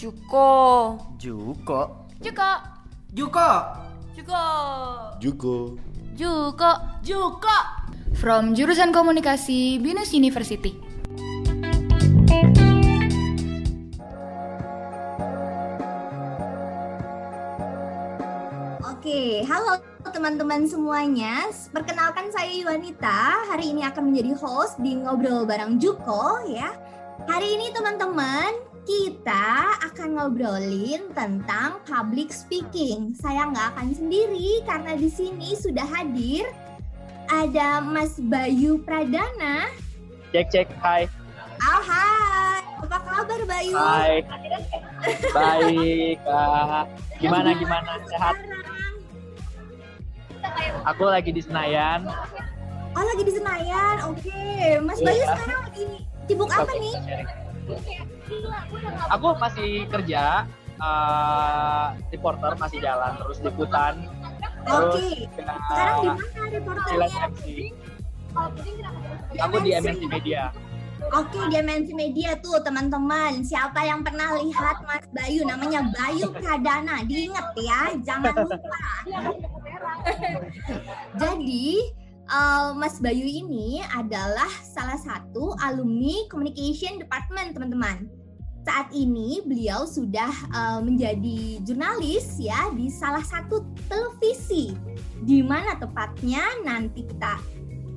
Juko. Juko. Juko. Juko. Juko. Juko. Juko. Juko. From jurusan komunikasi Binus University. Oke, halo teman-teman semuanya. Perkenalkan saya Yuanita. Hari ini akan menjadi host di Ngobrol Bareng Juko ya. Hari ini teman-teman, kita akan ngobrolin tentang public speaking. Saya nggak akan sendiri karena di sini sudah hadir ada Mas Bayu Pradana. Cek cek. Hai. Oh, hai. Apa kabar Bayu? Hai. Baik. Kak. Gimana gimana? Sehat? Aku lagi di Senayan. Oh lagi di Senayan, oke. Mas Bayu Iya. sekarang lagi sibuk apa nih? Aku masih kerja. eh, reporter masih jalan terus liputan terus Oke. ya, Sekarang di mana freelance? MC. Aku di MNC Media. Oke, di MNC Media tuh teman-teman. Siapa yang pernah lihat Mas Bayu? Namanya Bayu Pradana. Diingat ya, jangan lupa. Jadi, eh, Mas Bayu ini adalah salah satu alumni Communication Department, teman-teman. Saat ini beliau sudah eh, menjadi jurnalis ya di salah satu televisi. Di mana tepatnya nanti kita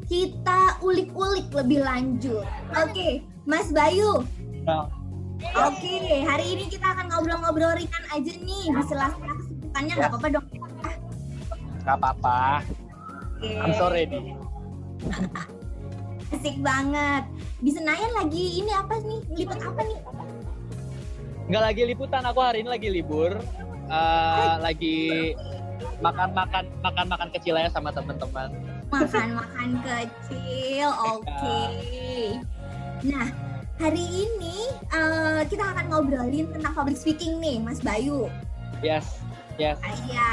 kita ulik-ulik lebih lanjut. Oke, Mas Bayu. Nah, Oke, hari ini kita akan ngobrol-ngobrol ringan aja nih di sela-sela kesibukannya nggak apa-apa dong. nggak apa-apa. Oke. I'm so ready. Asik banget. Di Senayan lagi ini apa nih? Liput apa nih? Nggak lagi liputan, aku hari ini lagi libur. Eh, lagi makan-makan makan-makan kecil aja sama teman-teman. Makan-makan kecil. Oke. Nah, hari ini eh, kita akan ngobrolin tentang public speaking nih, Mas Bayu. Yes, yes. Ah, Iya,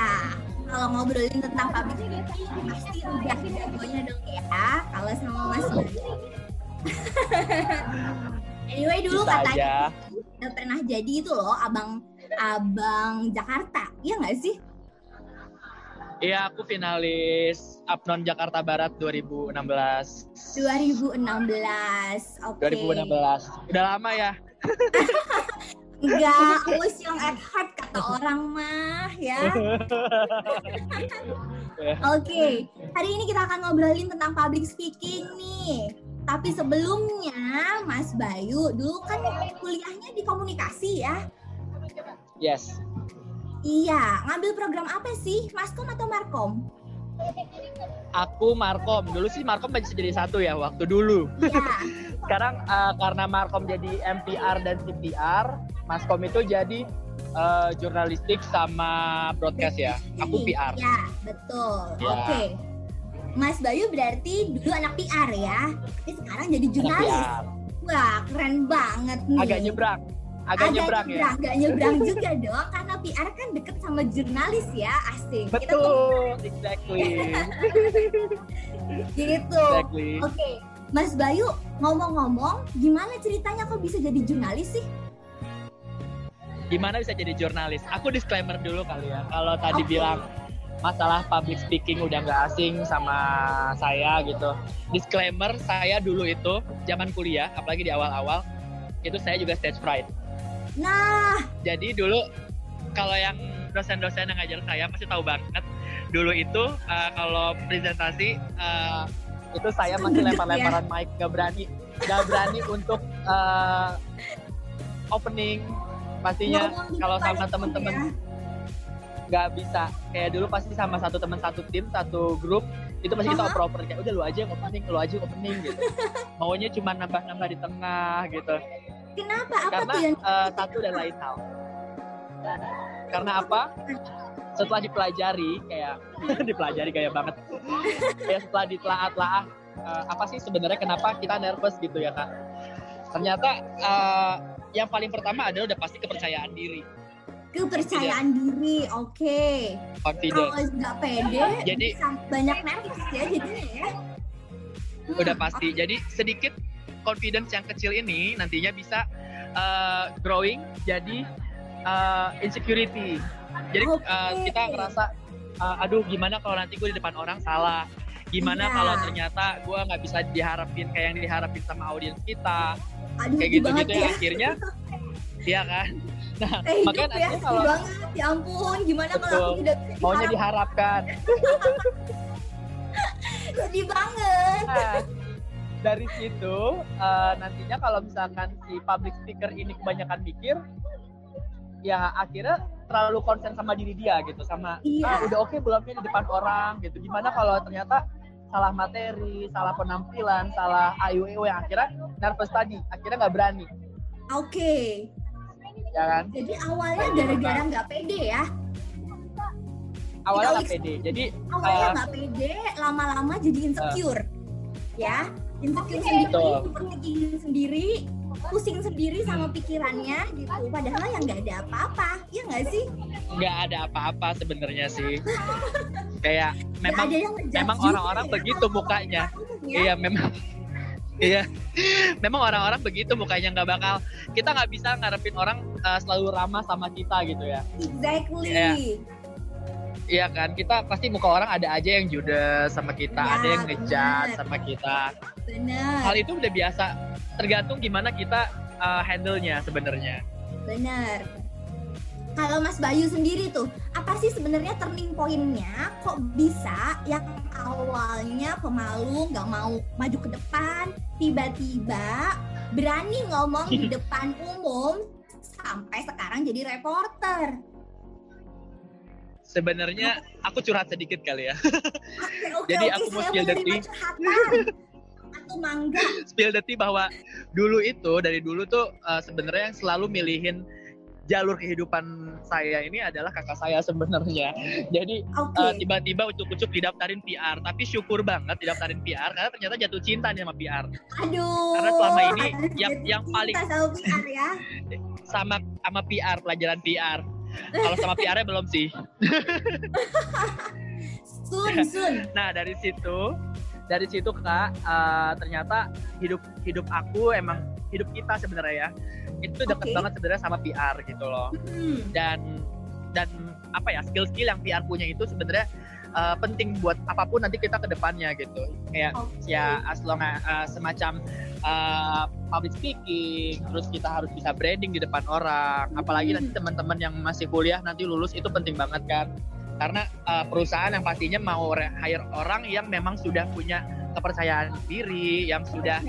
kalau ngobrolin tentang public speaking pasti udah jagonya dong ya. Kalau sama Mas Bayu. anyway dulu Bisa katanya aja. Pernah jadi itu loh abang abang Jakarta, iya nggak sih? Iya, aku finalis Apnon Jakarta Barat 2016. 2016, oke. 2016. Udah lama ya? Enggak, always young at heart kata orang mah ya. Oke, hari ini kita akan ngobrolin tentang public speaking nih. Tapi sebelumnya, Mas Bayu, dulu kan kuliahnya di komunikasi ya? Yes. Iya, ngambil program apa sih? Maskom atau Markom? Aku Markom. Dulu sih Markom masih jadi satu ya waktu dulu. Iya. Sekarang eh, karena Markom jadi MPR dan CPR, Maskom itu jadi eh, jurnalistik sama broadcast ya. Aku PR. Ya, betul. Ya. Oke. Mas Bayu berarti dulu anak PR ya, tapi sekarang jadi jurnalis. Wah, keren banget nih. Agak nyebrang. Agak, nyebrang, ya. Agak nyebrang juga dong, karena PR kan deket sama jurnalis ya, asik. Kita tuh Betul, exactly. gitu. exactly. Oke, Mas Bayu ngomong-ngomong, gimana ceritanya kok bisa jadi jurnalis sih? Gimana bisa jadi jurnalis? Aku disclaimer dulu kali ya. Kalau tadi Oke. bilang masalah public speaking udah nggak asing sama saya gitu. Disclaimer, saya dulu itu zaman kuliah, apalagi di awal-awal, itu saya juga stage fright. Nah, Jadi dulu kalau yang dosen-dosen yang ngajar saya pasti tahu banget. Dulu itu eh, kalau presentasi eh, itu saya masih Duduk lempar-lemparan mic, nggak berani, nggak berani untuk eh, opening. Pastinya kalau sama itu temen-temen ya. Nggak bisa. Kayak dulu pasti sama satu teman satu tim, satu grup itu pasti kita oper-oper kayak udah lu aja yang opening, lu aja yang opening gitu. Maunya cuma nambah-nambah di tengah gitu Kenapa? Apa karena tuh yang eh, satu dan lain hal. Karena apa? Setelah dipelajari kayak dipelajari kayak banget. Kayak setelah ditelaah-telaah eh, apa sih sebenarnya kenapa kita nervous gitu ya kak? Ternyata eh, yang paling pertama adalah udah pasti kepercayaan diri, kepercayaan diri? Oke. Kalau confidence. nggak pede, Jadi banyak nervous ya jadinya ya. Hmm, udah pasti. Jadi sedikit confidence yang kecil ini nantinya bisa eh, growing jadi uh, insecurity. Jadi uh, Oke. kita ngerasa uh, aduh gimana kalau nanti gue di depan orang salah. Gimana Iya. kalau ternyata gue nggak bisa diharapin kayak yang diharapin sama audiens kita. Aduh, Kayak gitu-gitu yang ya. akhirnya Iya kan? Nah, Eh, makanya ya, nanti sedih kalau banget. Ya ampun, gimana kalau aku tidak maunya diharap? diharapkan. Sedih banget. Nah, dari situ eh, nantinya kalau misalkan si public speaker ini kebanyakan mikir, ya akhirnya terlalu konsen sama diri dia gitu, sama Iya. "Ah, udah oke belum nih di depan orang gitu. Gimana kalau ternyata salah materi, salah penampilan, salah AIWW yang akhirnya nervous tadi, akhirnya nggak berani, Oke. Ya kan? Jadi awalnya gara-gara nggak pede ya. Awalnya nggak pede, jadi Awalnya eh, nggak pede, lama-lama jadi insecure. ya, insecure sendiri, Betul. overthinking sendiri, pusing sendiri sama pikirannya gitu. Padahal yang nggak ada apa-apa, ya nggak sih? nggak ada apa-apa sebenarnya sih. Kayak memang memang orang-orang ya. begitu mukanya. Ya. Iya memang. Iya, memang orang-orang begitu mukanya nggak bakal kita nggak bisa ngarepin orang uh, selalu ramah sama kita gitu ya. Exactly. Iya. Iya kan, kita pasti muka orang ada aja yang judes sama kita, Ya, ada yang ngejat bener. sama kita. Bener, Hal itu udah biasa, tergantung gimana kita uh, handle-nya sebenarnya. bener. Kalau Mas Bayu sendiri tuh, apa sih sebenarnya turning point-nya? Kok bisa yang awalnya pemalu, nggak mau maju ke depan, tiba-tiba berani ngomong di depan umum sampai sekarang jadi reporter. Sebenarnya aku curhat sedikit kali ya. Oke, oke, Jadi oke, aku mau spill the tea. Atau mangga. Spill the tea bahwa dulu itu dari dulu tuh uh, sebenarnya yang selalu milihin jalur kehidupan saya ini adalah kakak saya sebenarnya. Jadi Oke. uh, tiba-tiba ucuk-ucuk didaftarin PR, tapi syukur banget didaftarin PR karena ternyata jatuh cinta nih sama PR. Aduh. karena selama ini yang- yang paling- sama PR ya. Sama sama PR, pelajaran PR. Kalau sama PR-nya belum sih. Sun, sun. Nah dari situ, dari situ kak, uh, ternyata hidup hidup aku emang hidup kita sebenarnya ya itu deket Oke. banget sebenarnya sama PR gitu loh. Hmm. Dan dan apa ya skill-skill yang PR punya itu sebenarnya uh, penting buat apa pun nanti kita ke depannya gitu. Kayak Oke. ya as long as uh, semacam uh, public speaking, terus kita harus bisa branding di depan orang. Apalagi nanti teman-teman yang masih kuliah nanti lulus itu penting banget kan. Karena uh, perusahaan yang pastinya mau re- hire orang yang memang sudah punya kepercayaan diri, yang sudah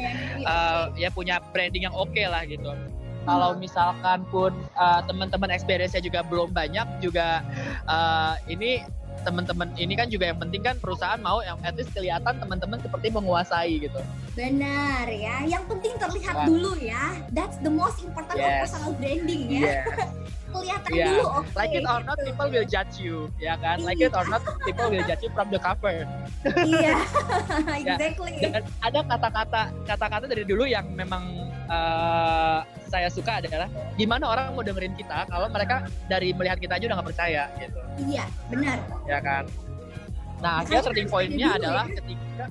uh, ya punya branding yang oke lah gitu. Kalau misalkan pun uh, teman-teman experience-nya juga belum banyak juga uh, ini teman-teman ini kan juga yang penting kan perusahaan mau yang at least kelihatan teman-teman seperti menguasai gitu. Benar ya. Yang penting terlihat Kan. dulu ya. That's the most important of Yes. personal branding ya. Iya. Kelihatan Iya. dulu oke. Like it or not, gitu. people will judge you, ya kan? Like it or not, people will judge you from the cover. Iya. Ya. exactly. Dan ada kata-kata kata-kata dari dulu yang memang eh, saya suka adalah gimana orang mau dengerin kita kalau mereka dari melihat kita aja udah nggak percaya gitu. Iya, benar. ya kan nah Makanya akhirnya turning pointnya dulu adalah ya. ketika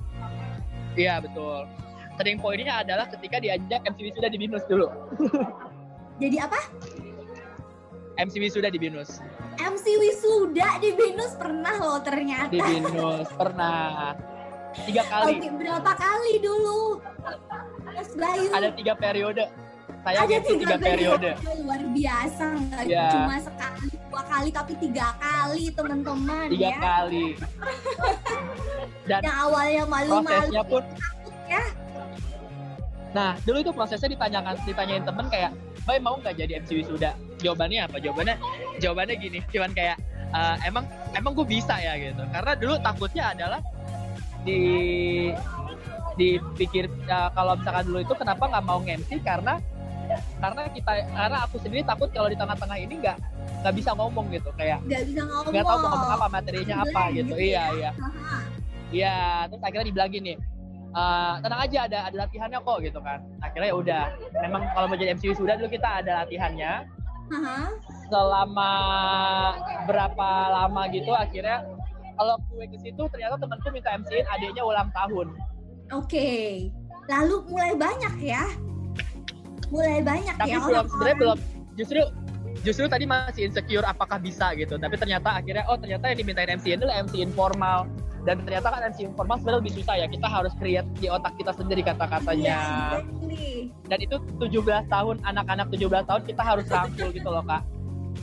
iya betul turning pointnya adalah ketika diajak MCW sudah di binus dulu Jadi apa? MCW sudah di binus MC Wisuda di Venus pernah loh ternyata. di binus pernah tiga kali Oke, berapa kali dulu? Mas Bayu. ada tiga periode saya Ada ngisi tiga periode Luar biasa, nggak Ya. cuma sekali, dua kali, tapi tiga kali teman-teman tiga ya. kali dan Yang awalnya malu-malu prosesnya pun ya. Nah, dulu itu prosesnya ditanyakan, ditanyain temen kayak, Bay mau nggak jadi MC Wisuda? Jawabannya apa? Jawabannya, jawabannya gini, cuman kayak, "Eh, emang emang gue bisa ya gitu. Karena dulu takutnya adalah di dipikir eh, kalau misalkan dulu itu kenapa nggak mau MC karena karena kita karena aku sendiri takut kalau di tengah-tengah ini nggak nggak bisa ngomong gitu kayak nggak bisa ngomong. nggak tahu mau ngomong apa materinya apa gitu gitu iya ya. iya Haha. Iya, terus akhirnya dibilang gini, "Eh, tenang aja ada ada latihannya kok gitu kan. Akhirnya ya udah, memang kalau mau jadi MC sudah dulu kita ada latihannya Haha. selama berapa lama gitu akhirnya kalau gue ke situ ternyata temanku minta MC-in adiknya ulang tahun. Oke. Lalu mulai banyak ya. Mulai banyak Tapi ya belum sebenarnya belum. Justru justru tadi masih insecure apakah bisa gitu. Tapi ternyata akhirnya oh ternyata yang dimintain MC adalah MC informal. Dan ternyata kan MC informal sebenarnya lebih susah ya. Kita harus create di otak kita sendiri kata-katanya. Iya, exactly. dan itu 17 tahun anak-anak 17 tahun kita harus rangkul gitu loh kak.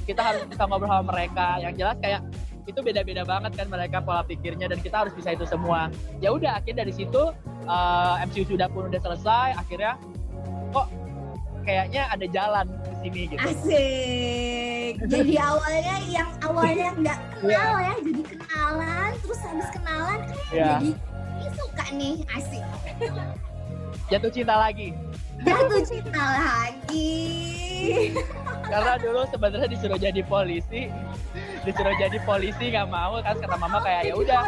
Kita harus bisa ngobrol sama mereka. Yang jelas kayak itu beda-beda banget kan mereka pola pikirnya dan kita harus bisa itu semua. Ya udah akhirnya dari situ uh, MCU sudah pun udah selesai. Akhirnya kok kayaknya ada jalan di sini gitu Asik. Jadi awalnya yang awalnya nggak kenal ya, jadi kenalan, terus habis kenalan eh ya jadi ini suka nih, asik. jatuh cinta lagi Jatuh cinta lagi. karena dulu sebenarnya disuruh jadi polisi disuruh jadi polisi nggak mau kan kata mama kayak ya udah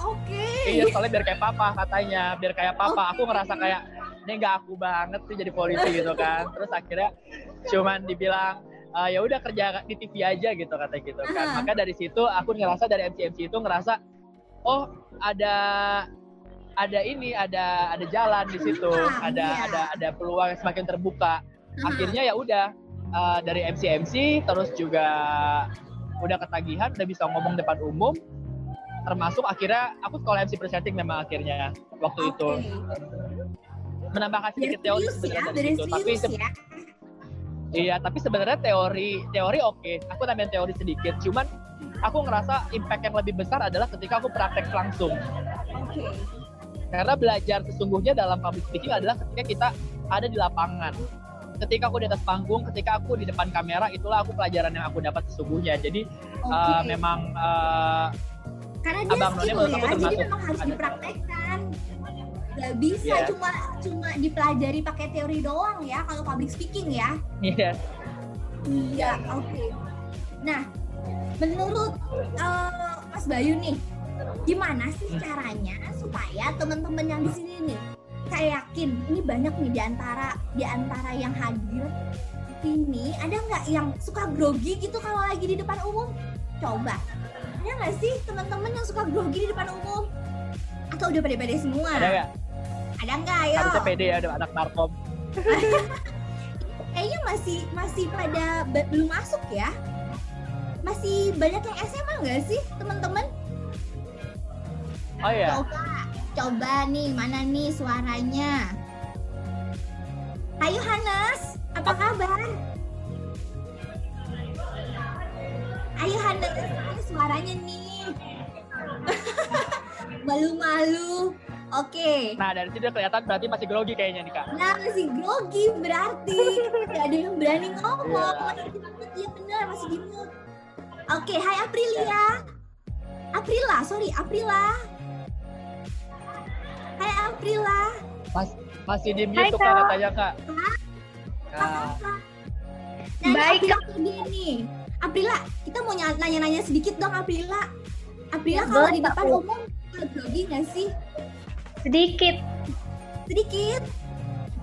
Oke. iya soalnya biar kayak papa katanya biar kayak papa aku ngerasa kayak ini nggak aku banget sih jadi polisi gitu kan. Terus akhirnya cuman dibilang "Ah, ya udah kerja di TV aja gitu kata gitu kan. Ah. maka dari situ aku ngerasa dari MC MC itu ngerasa oh ada ada ini ada ada jalan di situ. Ah, ada iya. ada ada peluang yang semakin terbuka. Akhirnya ya udah uh, dari MC MC terus juga udah ketagihan udah bisa ngomong depan umum. Termasuk akhirnya aku sekolah MC presenting memang akhirnya waktu itu. Oke. Menambahkan sedikit teori serius ya, sebenarnya dari situ tapi se- ya. iya tapi sebenarnya teori teori oke aku nambahin teori sedikit cuman aku ngerasa impact yang lebih besar adalah ketika aku praktek langsung Oke. karena belajar sesungguhnya dalam public speaking adalah ketika kita ada di lapangan ketika aku di atas panggung ketika aku di depan kamera itulah aku pelajaran yang aku dapat sesungguhnya jadi Oke. uh, memang uh, Karena dia Abang skill ya, aku jadi memang harus dipraktekkan. Gak bisa Iya. cuma cuma dipelajari pakai teori doang ya kalau public speaking ya. iya Iya, oke. Nah, menurut eh, Mas Bayu nih, gimana sih Hmm. caranya supaya teman-teman yang di sini nih, saya yakin ini banyak nih di antara di antara yang hadir di sini, ada nggak yang suka grogi gitu kalau lagi di depan umum? Coba, ada nggak sih teman-teman yang suka grogi di depan umum? Atau udah pede-pede semua? ada nggak Ada nggak? Ayo. harusnya pede ya ada anak narkom. Kayaknya masih masih pada be- belum masuk ya? Masih banyak yang SMA nggak sih teman-teman? Oh iya. Coba coba nih mana nih suaranya? Ayo Hanes apa kabar? Ayo Hanes suaranya nih. Malu-malu oke. Nah dari situ kelihatan berarti masih grogi kayaknya nih kak. Nah masih grogi berarti. Gak ada yang berani ngomong. Iya. Mute, Iya bener masih mute. Oke hai Aprilia. Aprila sorry Aprila. Hai Aprila. Mas, masih di Hai, mute tuh kak. Kak. katanya kak. Nah, Nah Baik, Aprila ini nih Aprila kita mau ny- nanya-nanya sedikit dong Aprila. Aprila Ya, kalau di depan umum grogi gak sih? Sedikit. Sedikit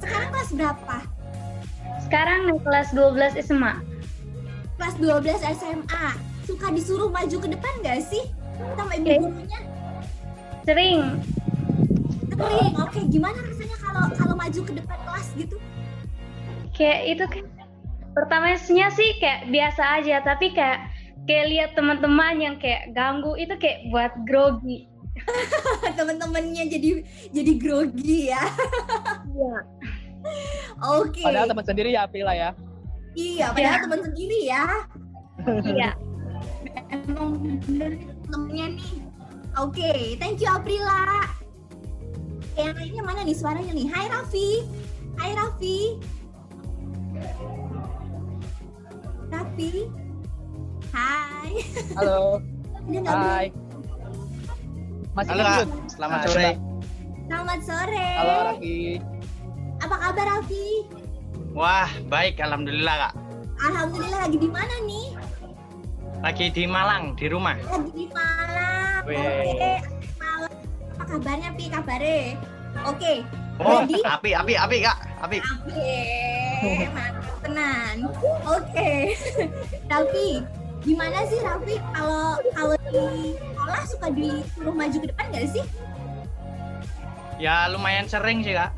Sekarang kelas berapa? Sekarang nih kelas 12 SMA. Kelas 12 SMA Suka disuruh maju ke depan gak sih? Sama ibu Oke. gurunya Sering. Sering. Oke, gimana rasanya kalau kalau maju ke depan kelas gitu? Kayak itu kan. Pertamanya sih kayak biasa aja, tapi kayak kayak lihat teman-teman yang kayak ganggu itu kayak buat grogi. Temen-temennya jadi jadi grogi ya. Iya. Oke. padahal teman sendiri ya Aprila ya Iya, padahal teman sendiri ya. Iya. Emang bener nih temennya nih. Oke, thank you Aprila. Yang lainnya mana nih suaranya nih? Hai Raffi. Hai Raffi. Raffi. Hai. halo hai masih Halo mute? selamat Nah, sore. Selamat sore. halo Raffi Apa kabar Raffi? Wah, baik, alhamdulillah Kak. Alhamdulillah lagi di mana nih? Lagi di Malang, di rumah. Lagi di Malang. Oke, di Malang. Apa kabarnya Pi? Kabare? Oke. Oh, Ready? api, api, api Kak, api. Oke, mantap tenan. Oke. Raffi, gimana sih Raffi kalau kalau di sekolah suka disuruh maju ke depan gak sih? Ya lumayan sering sih Kak.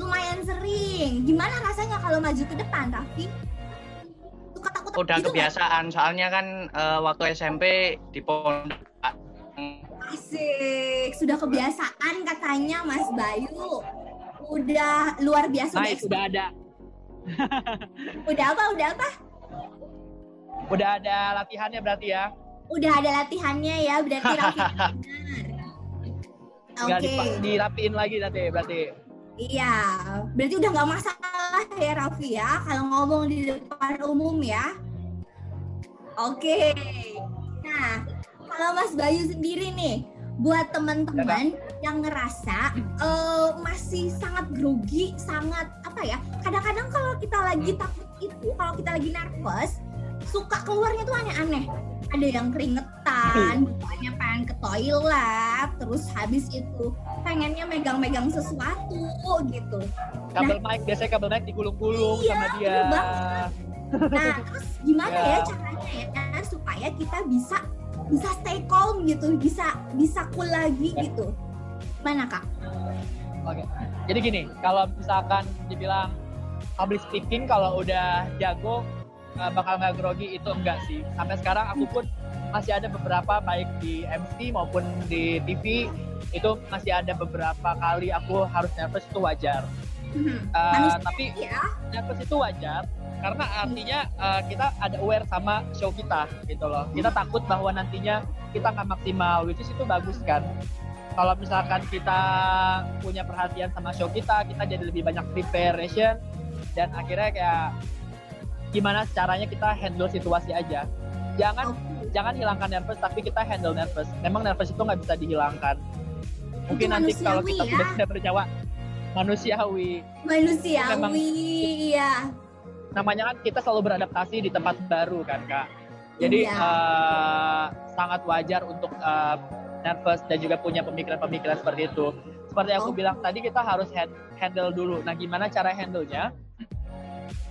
Lumayan sering. Gimana rasanya kalau maju ke depan, Raffi? Suka takut udah itu nggak- kebiasaan. Soalnya kan eh, waktu SMP di pondok Asik, sudah kebiasaan katanya Mas Bayu. Udah luar biasa. ekspert. udah ada. Udah apa? Udah apa? Udah ada latihannya berarti ya. Udah ada latihannya ya, berarti Raffi benar. Oke, dipa- dirapiin lagi nanti berarti. iya. Berarti udah nggak masalah ya Raffi ya, kalau ngomong di depan umum ya. Oke. Nah, kalau Mas Bayu sendiri nih, buat teman-teman yang ngerasa eh, masih sangat grogi, sangat apa ya? Kadang-kadang kalau kita lagi takut itu, kalau kita lagi nervous, suka keluarnya tuh aneh-aneh. Ada yang keringetan, bukannya pengen ke toilet, terus habis itu pengennya megang-megang sesuatu gitu. Kabel mic biasanya kabel mic digulung-gulung Iya, sama dia. Nah, terus gimana Ya. ya caranya ya supaya kita bisa bisa stay calm gitu, bisa bisa cool lagi Ya. gitu. Mana kak? Oke. Jadi gini, kalau misalkan dibilang public speaking kalau udah jago eh, bakal nggak grogi itu enggak sih. Sampai sekarang aku pun masih ada beberapa baik di MC maupun di TV itu masih ada beberapa kali aku harus nervous itu wajar. Hmm, Manusia tapi ya. nervous itu wajar karena artinya eh, kita ada aware sama show kita gitu loh. Kita takut bahwa nantinya kita nggak maksimal, which is itu bagus kan. Kalau misalkan kita punya perhatian sama show kita, kita jadi lebih banyak preparation dan akhirnya kayak gimana caranya kita handle situasi aja. Jangan Oke. jangan hilangkan nervous tapi kita handle nervous. Memang nervous itu nggak bisa dihilangkan. Mungkin Itu nanti kalau kita ya. sudah sudah bernyawa manusiawi Manusiawi, Memang- iya. namanya kan kita selalu beradaptasi di tempat baru kan kak. Jadi Iya. eh, sangat wajar untuk eh, nervous dan juga punya pemikiran-pemikiran seperti itu. Seperti yang aku Oh. bilang tadi kita harus hand- handle dulu. Nah gimana cara handle-nya?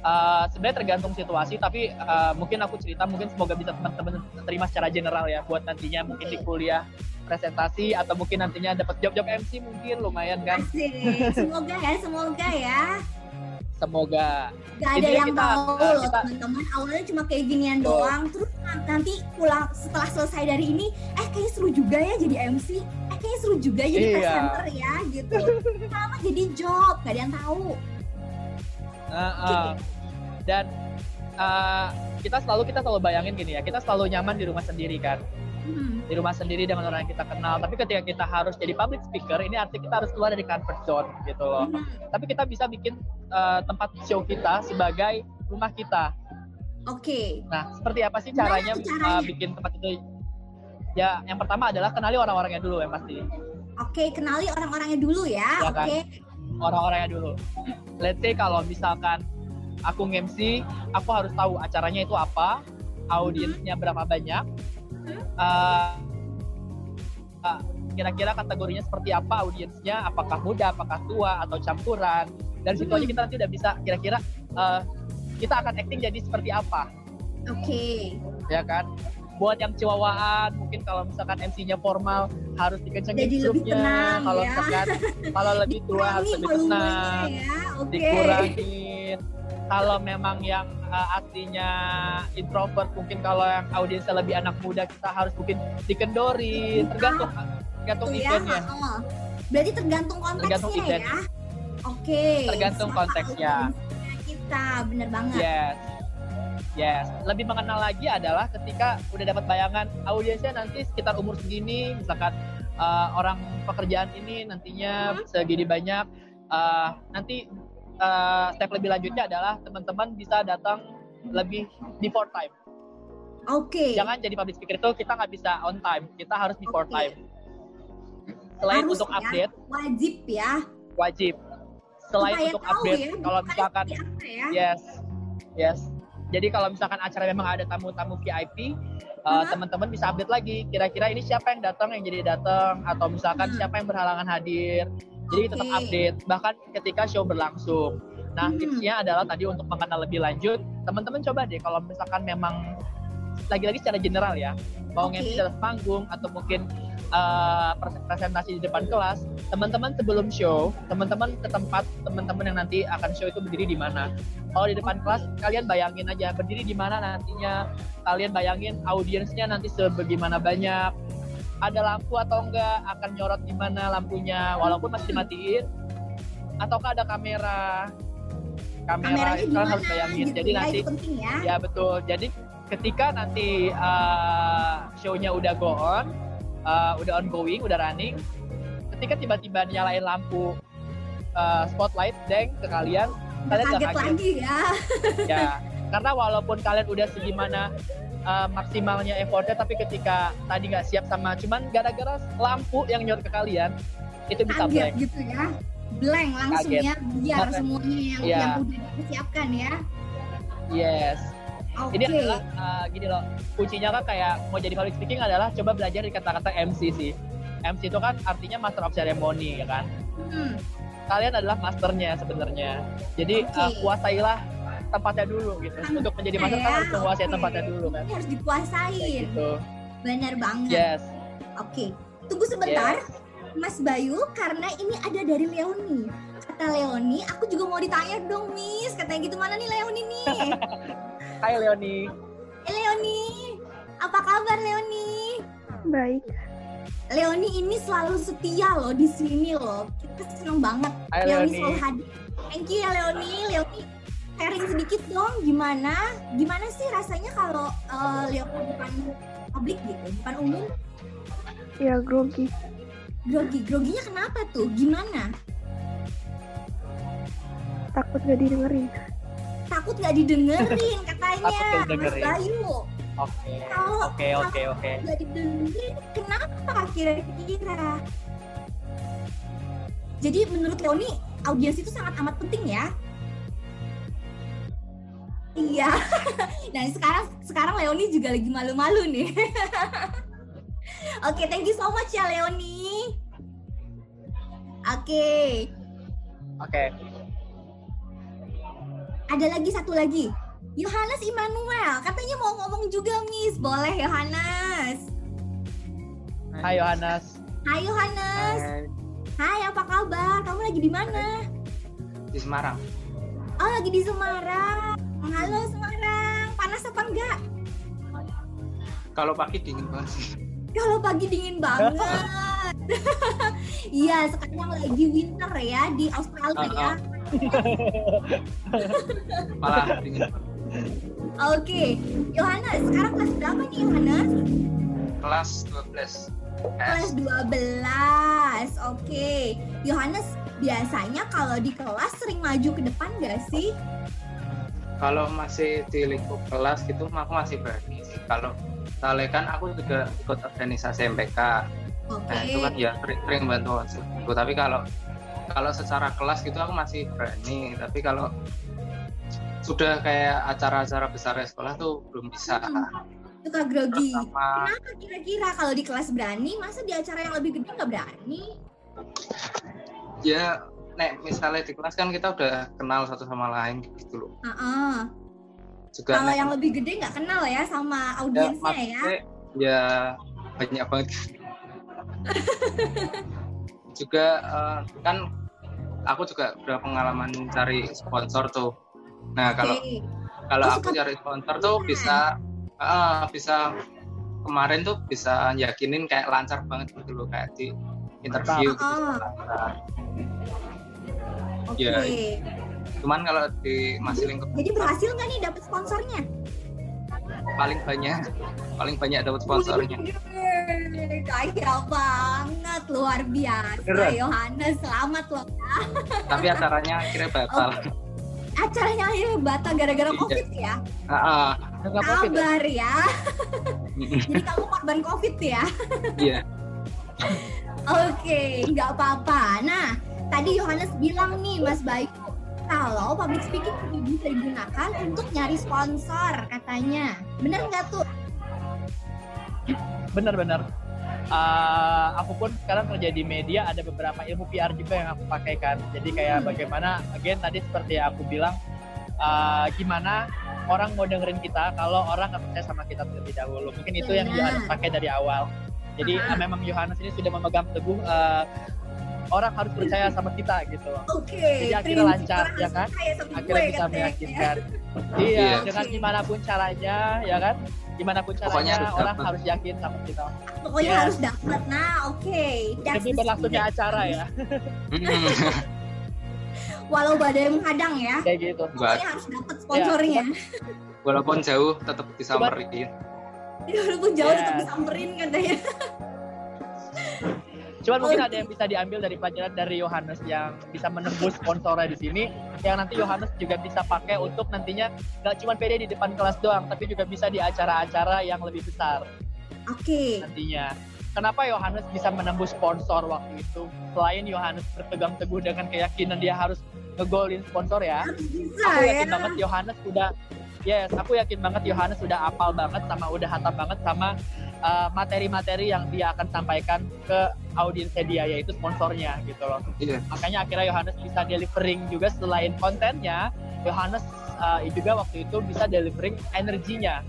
Eh, sebenarnya tergantung situasi, tapi eh, mungkin aku cerita, mungkin semoga bisa teman-teman terima secara general ya, buat nantinya mungkin di kuliah presentasi atau mungkin nantinya dapat job-job MC mungkin lumayan kan. Asik. Semoga ya, semoga ya. Semoga. Gak ada Intinya yang kita- tahu loh kita- teman-teman. Awalnya cuma kayak ginian Betul. doang. Terus nanti pulang setelah selesai dari ini, eh kayaknya seru juga ya jadi MC. Eh kayaknya seru juga jadi Iya. presenter ya gitu. Lama jadi job, gak ada yang tahu. Uh, uh. Dan uh, kita selalu kita selalu bayangin gini ya, kita selalu nyaman di rumah sendiri kan, Hmm. di rumah sendiri dengan orang yang kita kenal. Tapi ketika kita harus jadi public speaker, ini artinya kita harus keluar dari comfort zone gitu loh. Hmm. Tapi kita bisa bikin uh, tempat show kita sebagai rumah kita. Oke. Nah, seperti apa sih caranya, tuh caranya? uh, bikin tempat itu? Ya, yang pertama adalah kenali orang-orangnya dulu ya pasti. Oke, kenali orang-orangnya dulu ya. Ya kan? Orang-orangnya dulu. Let's say kalau misalkan aku nge-MC, aku harus tahu acaranya itu apa, audiensnya berapa banyak, uh, uh, kira-kira kategorinya seperti apa audiensnya, apakah muda, apakah tua, atau campuran. Dan situ aja Hmm. kita nanti udah bisa kira-kira uh, kita akan acting jadi seperti apa, Oke. ya kan? Buat yang ciwawaan, mungkin kalau misalkan MC-nya formal harus dikencengin Jadi grupnya. tenang, Kalau ya. misalkan kalau lebih tua harus lebih tenang ya. Oke. dikurangin. Kalau memang yang uh, aslinya introvert, mungkin kalau yang audiensnya lebih anak muda, kita harus mungkin dikendorin. Tergantung, tergantung Tuh ya. eventnya. heeh. Berarti tergantung konteksnya Tergantung event. ya. Oke. Tergantung Sama konteksnya. Kita bener banget. Yes, yes. Lebih mengenal lagi adalah ketika udah dapat bayangan audiensnya nanti sekitar umur segini, misalkan uh, orang pekerjaan ini nantinya Hmm. segini banyak. uh, nanti uh, step lebih lanjutnya adalah teman-teman bisa datang lebih before time. Oke. jangan jadi public speaker itu kita nggak bisa on time kita harus before Oke. time selain Harus untuk ya. update Wajib ya. wajib selain Supaya untuk update ya, kalau misalkan ya. yes yes jadi kalau misalkan acara memang ada tamu-tamu VIP uh, Hah? teman-teman bisa update lagi kira-kira ini siapa yang datang yang jadi datang atau misalkan Hmm. siapa yang berhalangan hadir jadi tetap Oke. update bahkan ketika show berlangsung nah Hmm. tipsnya adalah tadi untuk mengenal lebih lanjut teman-teman coba deh kalau misalkan memang lagi-lagi secara general ya. Mau Oke. nge atas panggung atau mungkin uh, pres- presentasi di depan kelas. Teman-teman sebelum show teman-teman ke tempat teman-teman yang nanti akan show itu berdiri di mana. Kalau di depan kelas kalian bayangin aja berdiri di mana nantinya. Kalian bayangin audiensnya nanti sebagaimana banyak. Ada lampu atau enggak akan nyorot di mana lampunya walaupun masih dimatiin. Ataukah ada kamera? Kamera Kameranya itu di kalian harus bayangin. gitu jadi ya, nanti penting ya. Ya betul. Jadi ketika nanti uh, show-nya udah go on, uh, udah ongoing, udah running, ketika tiba-tiba nyalain lampu uh, spotlight deng ke kalian, kalian kaget gak kaget lagi ya. ya. Karena walaupun kalian udah segimana uh, maksimalnya effortnya, tapi ketika tadi nggak siap sama, cuman gara-gara lampu yang nyorot ke kalian, itu bisa Kaget blank. gitu ya. Blank langsung Kaget. ya biar semuanya yang, Iya. yang udah dipersiapkan ya. Yes. Oke. Ini adalah uh, gini loh, kuncinya kan kayak mau jadi public speaking adalah coba belajar di kata-kata MC sih. MC itu kan artinya master of ceremony ya kan. Hmm, Kalian adalah masternya sebenarnya. Jadi Oke. uh, kuasailah tempatnya dulu gitu. Tempatnya Untuk menjadi master kan harus menguasai oke. tempatnya dulu kan. Harus Kayak dikuasain. gitu. Benar banget. Yes. Oke. Tunggu sebentar, Yes. Mas Bayu, karena ini ada dari Leoni. Kata Leoni, aku juga mau ditanya dong, Miss. Katanya gitu, mana nih Leoni nih? Hai Leoni. eh, Leoni, apa kabar Leoni? Baik. Leoni ini selalu setia loh di sini loh. Kita seneng banget. Hai Leoni Leoni. selalu hadir. Thank you ya Leoni. Leoni sharing sedikit dong gimana gimana sih rasanya kalau uh, Leoni depan publik gitu, depan umum Ya grogi. grogi. Groginya kenapa tuh? Gimana? Takut gak didengerin. Takut nggak didengerin nggak Mas didengerin. Bayu. Oke. Oke oke oke. nggak didengerin kenapa kira-kira? Jadi menurut Leoni audiens itu sangat amat penting ya? Iya. Nah sekarang sekarang Leoni juga lagi malu-malu nih. Oke, thank you so much ya Leoni. Oke, Oke. ada lagi satu lagi. Yohanes Immanuel, katanya mau ngomong juga Miss. Boleh Yohanes. Hai Yohanes. Hai Yohanes. Hai, apa kabar? Kamu lagi di mana? di Semarang. Oh, lagi di Semarang. Halo Semarang. Panas apa enggak? Kalau pagi dingin banget sih. Kalau pagi dingin banget. Iya, sekarang lagi winter ya di Australia ya. Malah dingin banget. Oke, Yohanes, sekarang kelas berapa nih Yohanes? Kelas 12. Kelas 12. Oke. Yohanes, biasanya kalau di kelas sering maju ke depan gak sih? Kalau masih di lingkup kelas gitu aku masih berani sih. Kalau soalnya kan aku juga ikut organisasi MPK. Oke. Nah, itu kan ya sering, sering bantu aku. Tapi kalau kalau secara kelas gitu aku masih berani. Tapi kalau sudah kayak acara-acara besar sekolah tuh belum bisa. Suka grogi. Pertama, Kenapa kira-kira kalau di kelas berani, masa di acara yang lebih gede nggak berani? ya nek misalnya di kelas kan kita udah kenal satu sama lain gitu loh. Heeh. Juga Kalau nek- yang lebih gede nggak kenal ya sama audiensnya ya? maksudnya ya banyak banget juga eh, kan aku juga udah pengalaman cari sponsor tuh nah kalau Oke. kalau Oh, aku suka cari sponsor tuh sponsor. bisa eh, bisa kemarin tuh bisa yakinin kayak lancar banget gitu loh kayak di interview gitu Oh. lancar. Oke. Ya, cuman kalau di masih lingkup Jadi berhasil nggak nih dapet sponsornya? paling banyak paling banyak dapat sponsornya Kaya banget, luar biasa. Beneran? Yohanes, selamat loh. tapi acaranya akhirnya batal Acaranya akhirnya batal gara-gara Iya. COVID ya? Covid ya? Sabar ya. Jadi kamu korban COVID ya? iya Oke, nggak apa-apa. Nah, tadi Yohanes bilang nih, Mas Bayu, kalau public speaking bisa digunakan untuk nyari sponsor katanya. Bener nggak tuh? bener-bener Uh, aku pun sekarang kerja di media ada beberapa ilmu PR juga yang aku pakai kan jadi kayak Hmm. bagaimana again tadi seperti yang aku bilang uh, gimana orang mau dengerin kita kalau orang nggak percaya sama kita terlebih dahulu. Mungkin itu yang Benar. Yohanes pakai dari awal. Jadi eh, memang Yohanes ini sudah memegang teguh eh, orang harus percaya sama kita gitu. Oke. Jadi akhirnya lancar, orang ya kan? sama Akhirnya gue, bisa ya. meyakinkan. Iya. Iya, dengan gimana pun caranya, ya kan? Gimana pun Pokoknya caranya harus orang dapat. harus yakin sama kita. Pokoknya Yes. harus dapat. Nah, oke. That's Demi berlangsungnya acara ya. Walau badai menghadang ya. kayak gitu. Pokoknya harus dapat sponsornya. walaupun jauh tetap disamperin. Walaupun jauh tetap disamperin katanya. Cuman mungkin Oke. ada yang bisa diambil dari pelajaran dari Yohanes yang bisa menembus sponsornya di sini, yang nanti Yohanes juga bisa pakai untuk nantinya nggak cuma pede di depan kelas doang, tapi juga bisa di acara-acara yang lebih besar Oke. nantinya. Kenapa Yohanes bisa menembus sponsor waktu itu? Selain Yohanes berpegang teguh dengan keyakinan dia harus ngegolin sponsor ya, bisa aku ya. yakin banget Yohanes udah yes aku yakin banget Yohanes udah apal banget sama udah hatam banget sama uh, materi-materi yang dia akan sampaikan ke audiensnya dia yaitu sponsornya gitu loh. Iya. makanya akhirnya Yohanes bisa delivering juga selain kontennya Yohanes uh, juga waktu itu bisa delivering energinya.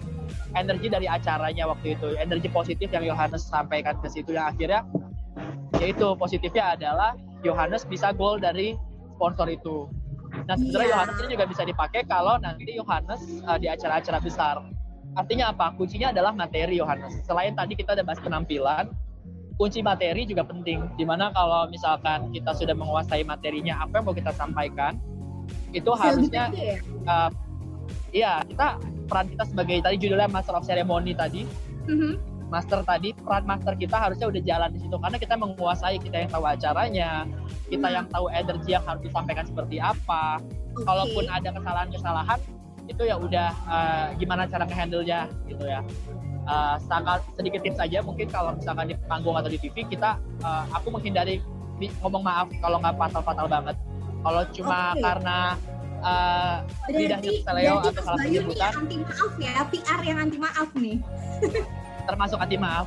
Energi dari acaranya waktu itu energi positif yang Yohanes sampaikan ke situ. Yang akhirnya yaitu positifnya adalah Yohanes bisa goal dari sponsor itu nah sebenarnya. Yohanes ini juga bisa dipakai kalau nanti Yohanes uh, di acara-acara besar artinya apa kuncinya adalah materi Yohanes selain tadi kita udah bahas penampilan kunci materi juga penting di mana kalau misalkan kita sudah menguasai materinya apa yang mau kita sampaikan itu harusnya gede ya? uh, iya kita peran kita sebagai tadi judulnya Master of Ceremony tadi Mhm. master tadi peran master kita harusnya udah jalan di situ karena kita menguasai kita yang tahu acaranya kita yang tahu energi yang harus disampaikan seperti apa Oke. kalaupun ada kesalahan-kesalahan itu ya udah uh, gimana cara ngehandle-nya gitu ya Uh, sangat sedikit tips saja mungkin kalau misalkan di panggung atau di TV kita uh, aku menghindari ngomong maaf kalau nggak fatal-fatal banget kalau cuma Oke. karena uh, lidahnya Berarti, berarti atau salah penyebutan anti maaf ya, PR yang anti maaf nih. termasuk anti maaf.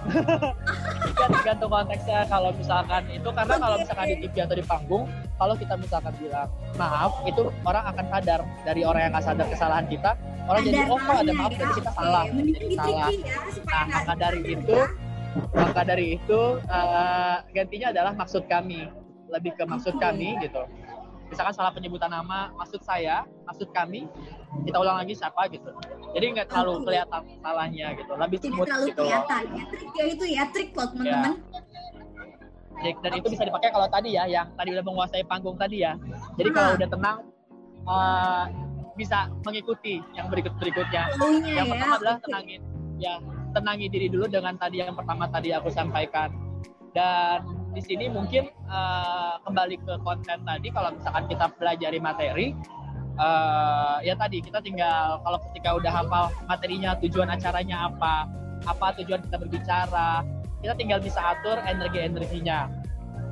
Ya tergantung konteksnya kalau misalkan itu karena kalau misalkan di TV atau di panggung kalau kita misalkan bilang maaf itu orang akan sadar dari orang yang nggak sadar kesalahan kita. Orang jadi oh kalau ada maaf ya, jadi kita salah. jadi di salah. ya, Nah, maka dari itu, maka dari itu eh, gantinya adalah maksud kami. Lebih ke maksud kami gitu. Misalkan salah penyebutan nama maksud saya maksud kami kita ulang lagi siapa gitu. Jadi nggak terlalu Oke. kelihatan salahnya gitu. Lebih tidak smooth terlalu gitu loh. kelihatan. Ya trik ya itu ya trik loh teman-teman. Jadi, dan itu bisa dipakai kalau tadi ya yang tadi udah menguasai panggung tadi ya. Jadi kalau Ah. udah tenang eh, bisa mengikuti yang berikut berikutnya. Yang ya pertama adalah oke. tenangin. Ya tenangi diri dulu dengan tadi yang pertama tadi aku sampaikan. Dan di sini mungkin eh, kembali ke konten tadi kalau misalkan kita pelajari materi eh, ya tadi kita tinggal kalau ketika udah hafal materinya tujuan acaranya apa apa tujuan kita berbicara kita tinggal bisa atur energi energinya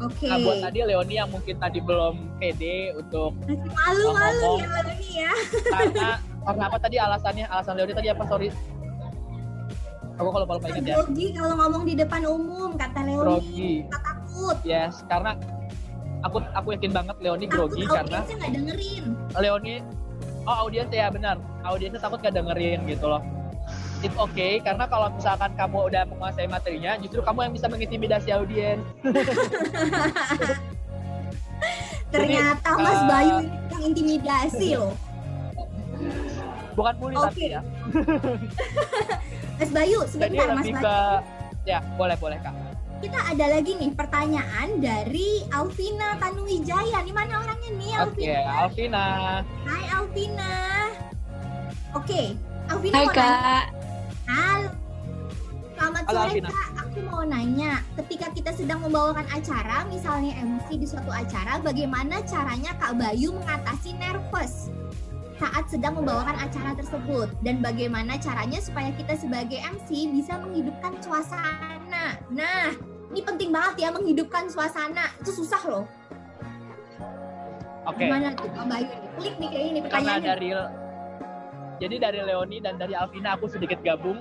oke. Nah buat tadi Leoni yang mungkin tadi belum pede untuk malu-malu ngomong. ya Leoni ya. Karena karena apa tadi alasannya? Alasan Leoni tadi apa? Sorry. Aku kalau lupa ingat ya. Grogi kalau ngomong di depan umum kata Leoni. Grogi. Takut. Yes karena aku aku yakin banget Leoni takut grogi karena nggak dengerin. Leoni oh audiens ya benar. Audiensnya takut gak dengerin gitu loh. It's okay karena kalau misalkan kamu udah menguasai materinya justru kamu yang bisa mengintimidasi audiens. Ternyata Mas eh, Bayu ini yang intimidasi loh. Bukan bully Oke. tapi ya. Mas Bayu jadi sebentar Mas lebih Bayu. ke ya boleh boleh kak kita ada lagi nih pertanyaan dari Alvina Tanuwijaya. Nih mana orangnya nih oke Alvina? Alvina Hai Alvina. Oke, Alvina Hai mau nanya. kak, Halo. Selamat Halo, sore Alvina. Kak. Aku mau nanya, ketika kita sedang membawakan acara, misalnya MC di suatu acara, bagaimana caranya Kak Bayu mengatasi nervous saat sedang membawakan acara tersebut dan bagaimana caranya supaya kita sebagai MC bisa menghidupkan suasana. Nah, ini penting banget ya menghidupkan suasana. Itu susah loh. oke Gimana tuh Kak Bayu? Klik nih kayak ini karena pertanyaannya. dari jadi dari Leoni dan dari Alvina aku sedikit gabung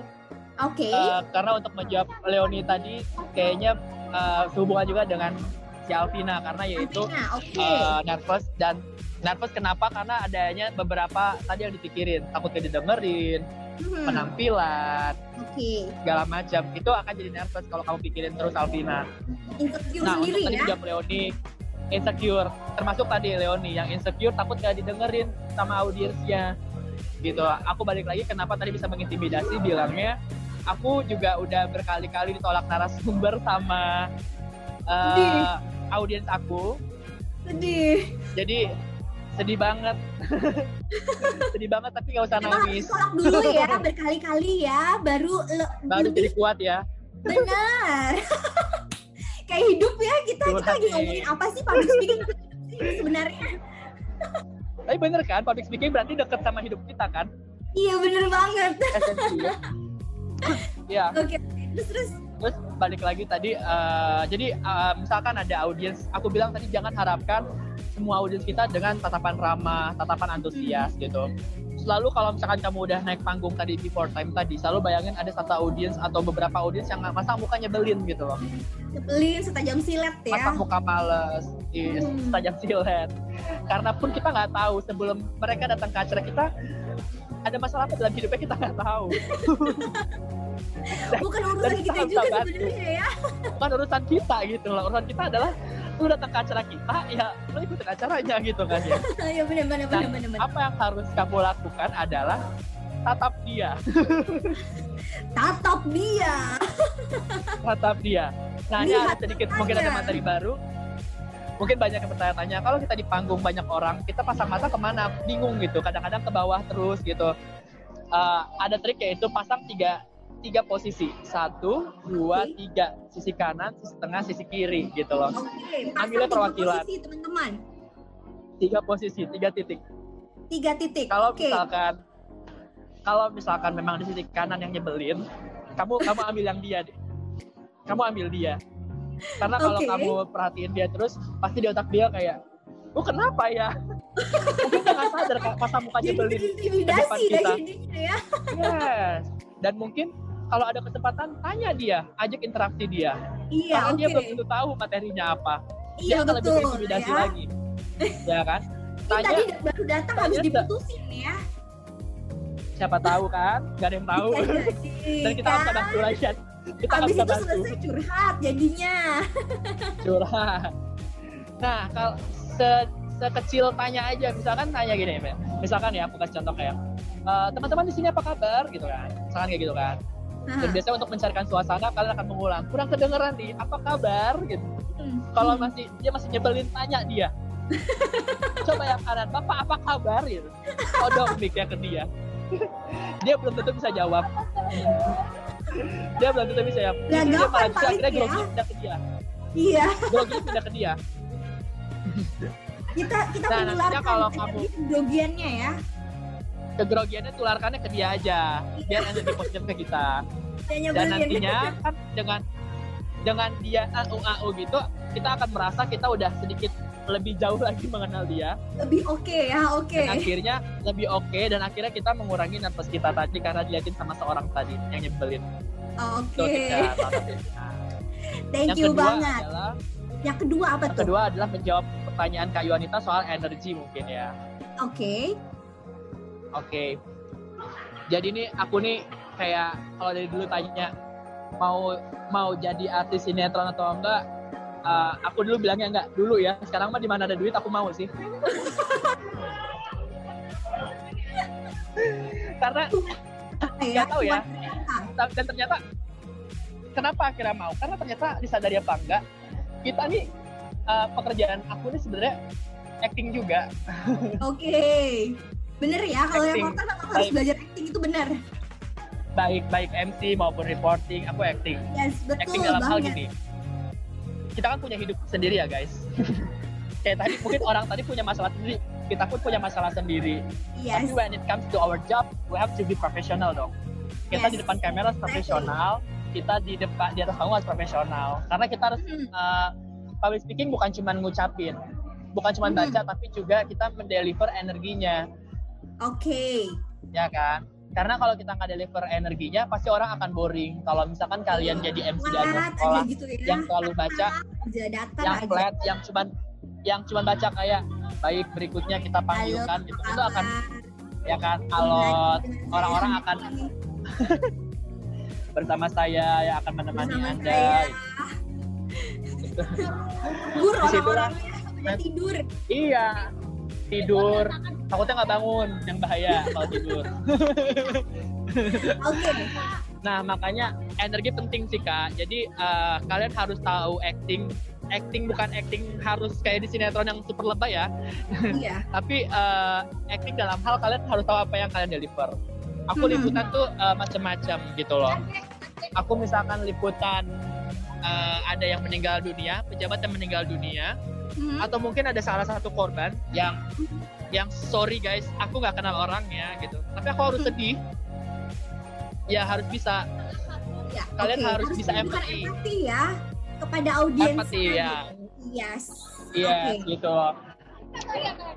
Oke. Eh, karena untuk menjawab Leoni tadi kayaknya eh, sehubungan juga dengan si Alvina karena yaitu Alvina, oke. eh, nervous dan nervous kenapa? Karena adanya beberapa tadi yang dipikirin. Takutnya didengerin Hmm, penampilan Oke. segala macam. Itu akan jadi nervous kalau kamu pikirin terus Alvina. Insecure nah sendiri untuk tadi ya. juga Leoni insecure. Termasuk tadi Leoni yang insecure takut gak didengerin sama audiensnya. Gitu. Aku balik lagi kenapa tadi bisa mengintimidasi? Bilangnya aku juga udah berkali-kali ditolak narasumber sama Sedih. audiens aku. Sedih. jadi sedih banget sedih banget tapi nggak usah nangis ditolak dulu ya berkali-kali ya baru le- baru jadi kuat ya benar. Kayak hidup ya kita kita Curhat lagi nih. ngomongin apa sih public speaking sebenarnya? tapi bener kan public speaking berarti deket sama hidup kita kan Iya bener banget. esensi ya Oke. Terus terus terus balik lagi tadi eh, jadi eh, misalkan ada audiens aku bilang tadi jangan harapkan semua audiens kita dengan tatapan ramah tatapan antusias gitu. Selalu kalau misalkan kamu udah naik panggung tadi before time tadi selalu bayangin ada satu audiens atau beberapa audiens yang masa muka nyebelin gitu loh. Nyebelin setajam silet ya. masa muka males is Hmm. tajam silet. Karena pun kita nggak tahu sebelum mereka datang ke acara kita ada masalah apa dalam hidupnya kita nggak tahu. Bukan urusan kita juga sebenarnya ya. bukan urusan kita gitu loh. Urusan kita adalah lu datang ke acara kita ya lu ikutin acaranya gitu kan ya. Ya benar benar benar benar apa yang harus kamu lakukan adalah tatap dia. Tatap dia. tatap dia. Nah ini ada sedikit mungkin ada materi baru. Mungkin banyak yang bertanya-tanya kalau kita di panggung banyak orang kita pasang mata ke mana? Bingung gitu kadang-kadang ke bawah terus gitu. Eh, ada trik yaitu pasang tiga tiga posisi satu dua Oke. tiga sisi kanan sisi tengah sisi kiri gitu loh pasang Ambilnya perwakilan. posisi, teman-teman. tiga posisi tiga titik Tiga titik. kalau Oke. misalkan kalau misalkan memang di sisi kanan yang nyebelin kamu kamu ambil yang dia deh kamu ambil dia karena kalau Oke. kamu perhatiin dia terus pasti di otak dia kayak oh kenapa ya mungkin dia nggak sadar pas muka Jadi nyebelin intimidasi depan dah jadinya ya. yes dan mungkin kalau ada kesempatan tanya dia ajak interaksi dia. Iya, karena oke. dia belum tentu tahu materinya apa. Dia Iya akan lebih intimidasi Ya. lagi. Ya kan? Ini tanya. tadi baru datang habis diputusin ya. siapa tahu kan? Nggak ada yang tahu. Jadi, dan kita harus kan? bantu lagi. Kita Habis itu selesai curhat jadinya. curhat. Nah kalau se sekecil tanya aja. Misalkan tanya gini misalkan ya aku kasih contoh kayak "Eh, teman-teman di sini apa kabar? Gitu kan misalkan kayak gitu kan. Dan Nah, biasanya untuk mencarikan suasana kalian akan mengulang kurang kedengeran nih apa kabar? Gitu. Hmm. kalau masih dia masih nyebelin tanya dia. Coba yang kanan bapak apa kabar? Gitu. Odong mic-nya ke dia. Dia belum tentu bisa jawab. Dia belum tentu bisa jawab. Jadi dia malah bisa akhirnya ya. grogi pindah ke dia. Iya, grogi pindah ke dia. Kita kita Nah, menularkan kalau kamu- kegrogiannya ya. Kegrogiannya tularkannya ke dia aja biar energi positif ke kita Dan nantinya kan dengan dengan dia au au gitu kita akan merasa kita udah sedikit lebih jauh lagi mengenal dia lebih oke ya, oke. dan akhirnya lebih oke dan akhirnya kita mengurangi nervous kita tadi karena diliatin sama seorang tadi yang nyebelin Oke. Salah satunya. Thank yang you kedua banget. adalah Yang kedua apa yang tuh? kedua adalah menjawab pertanyaan Kak Yuanita soal energi mungkin ya Oke. Oke. Jadi nih aku nih kayak kalau dari dulu tanya mau mau jadi artis sinetron atau enggak, eh, aku dulu bilangnya enggak dulu ya. Sekarang mah di mana ada duit aku mau sih. Karena Ya, nggak tahu ya. dan ternyata kenapa akhirnya mau? Karena ternyata disadari apa enggak kita nih eh, pekerjaan aku nih sebenarnya acting juga. Oke. Bener ya, kalau Acting. reporter memang harus belajar acting itu benar. Baik baik MC maupun reporting, aku acting. Yes, betul acting dalam hal banget. gini kita kan punya hidup sendiri ya guys kayak tadi mungkin orang tadi punya masalah sendiri kita pun punya masalah sendiri Yes. tapi when it comes to our job we have to be professional dong kita Yes. di depan kamera harus profesional kita di depan di atas panggung harus profesional karena kita harus Hmm. uh, public speaking bukan cuma ngucapin bukan cuma Hmm. baca tapi juga kita mendeliver energinya Oke. ya kan karena kalau kita nggak deliver energinya pasti orang akan boring kalau misalkan kalian jadi MC di acara sekolah gitu ya. yang selalu baca aja yang aja. flat yang cuman yang cuman baca kayak baik berikutnya kita panggilkan gitu itu akan ya kan alot Dengan orang-orang akan bersama saya yang akan menemani bersama anda saya. gitu. Orang-orangnya katanya tidur. iya tidur takutnya nggak bangun yang bahaya kalau tidur. Nah, makanya energi penting sih, Kak. Jadi, eh, kalian harus tahu acting. Acting bukan acting harus kayak di sinetron yang super lebay ya. Iya. Tapi eh, acting dalam hal kalian harus tahu apa yang kalian deliver. Aku Hmm. liputan tuh eh, macam-macam gitu loh. Aku misalkan liputan eh, ada yang meninggal dunia, pejabat yang meninggal dunia, Hmm. atau mungkin ada salah satu korban yang yang sorry guys, aku nggak kenal orangnya gitu. Tapi aku harus sedih. Ya harus bisa Ya, kalian oke. harus bisa tunjukkan empati. empati ya kepada audiens. Empati, ya. Yes. Iya, Oke. gitu.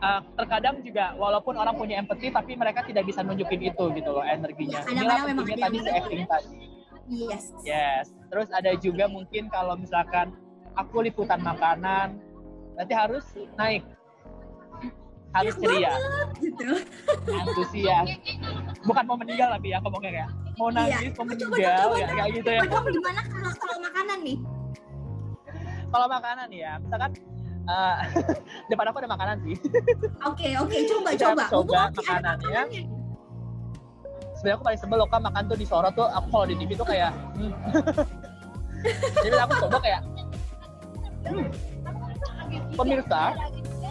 Uh, terkadang juga walaupun orang punya empati tapi mereka tidak bisa nunjukin itu gitu loh energinya. Ya, kadang-kadang Inilah memang tadi si acting tadi. Yes. Yes. Terus ada juga mungkin kalau misalkan aku liputan makanan, berarti harus naik. Harus ceria, gitu. antusias. Bukan mau meninggal tapi ya ngomongnya kayak mau Iya. nangis, mau Coba, coba, meninggal coba, ya coba. kayak gitu ya. Coba dong gimana kalau kalau makanan nih? Kalau makanan ya, misalkan uh, depan aku ada makanan sih. Oke, oke, coba Kita coba. coba ada makanannya. makanannya. Sebenarnya aku paling sebel loh kan makan tuh di sorot tuh aku kalau di TV tuh kayak hmm. jadi aku coba kayak hmm. pemirsa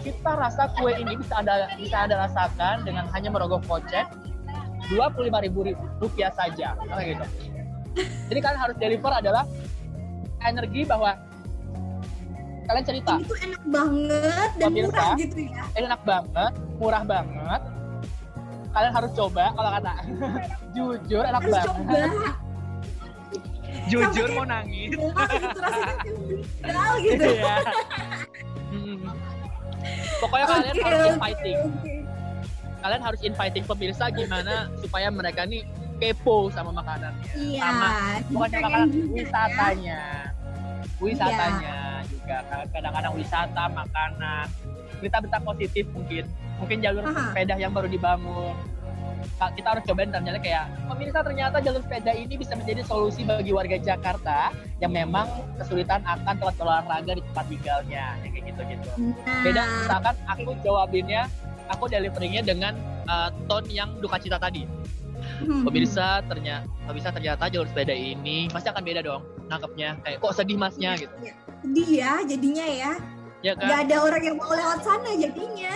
kita rasa kue ini bisa anda bisa anda rasakan dengan hanya merogoh kocek dua puluh lima ribu rupiah saja kayak gitu jadi kalian harus deliver adalah energi bahwa kalian cerita Ini tuh enak banget dan Pemirsa. murah gitu ya. enak banget murah banget kalian harus coba kalau kata jujur enak Harus banget coba. jujur mau nangis Wah, gitu rasanya gitu. Iya. Hmm. Pokoknya kalian Oke, harus inviting. oke. Kalian harus inviting pemirsa gimana supaya mereka nih kepo sama makanannya. Iya, Sama bukan makanan juga ya. wisatanya. Wisatanya juga kadang-kadang wisata, makanan, berita-berita positif mungkin. Mungkin jalur Aha. sepeda yang baru dibangun. Kita harus cobain ternyata kayak pemirsa ternyata jalur sepeda ini bisa menjadi solusi bagi warga Jakarta yang memang kesulitan akan tempat olahraga di tempat tinggalnya, Ya, kayak gitu-gitu. Nah, Beda misalkan aku jawabinnya, aku deliveringnya dengan uh, tone yang duka cita tadi. hmm, Pemirsa ternyata, pemirsa ternyata jalur sepeda ini pasti akan beda dong nangkepnya. Kayak kok sedih masnya gitu, Iya. Sedih ya jadinya ya. Ya Gak kan? ada orang yang mau lewat sana jadinya.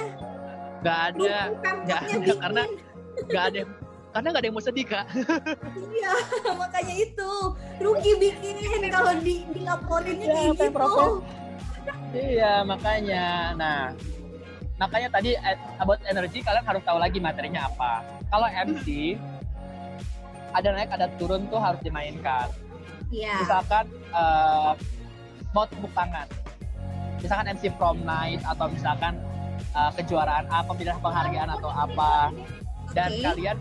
Gak ada, nggak ada, bikin. karena- gak ada, karena gak ada yang mau sedih kak. Iya, makanya itu rugi bikin kalau di dilaporinnya Iya, kayak gitu. Iya makanya. Nah makanya tadi eh, about energy kalian harus tahu lagi materinya apa. Kalau MC ada naik ada turun tuh harus dimainkan. Iya. misalkan eh, mau tepuk tangan misalkan MC prom night atau misalkan eh, kejuaraan apa pemilihan penghargaan atau apa dan Oke. kalian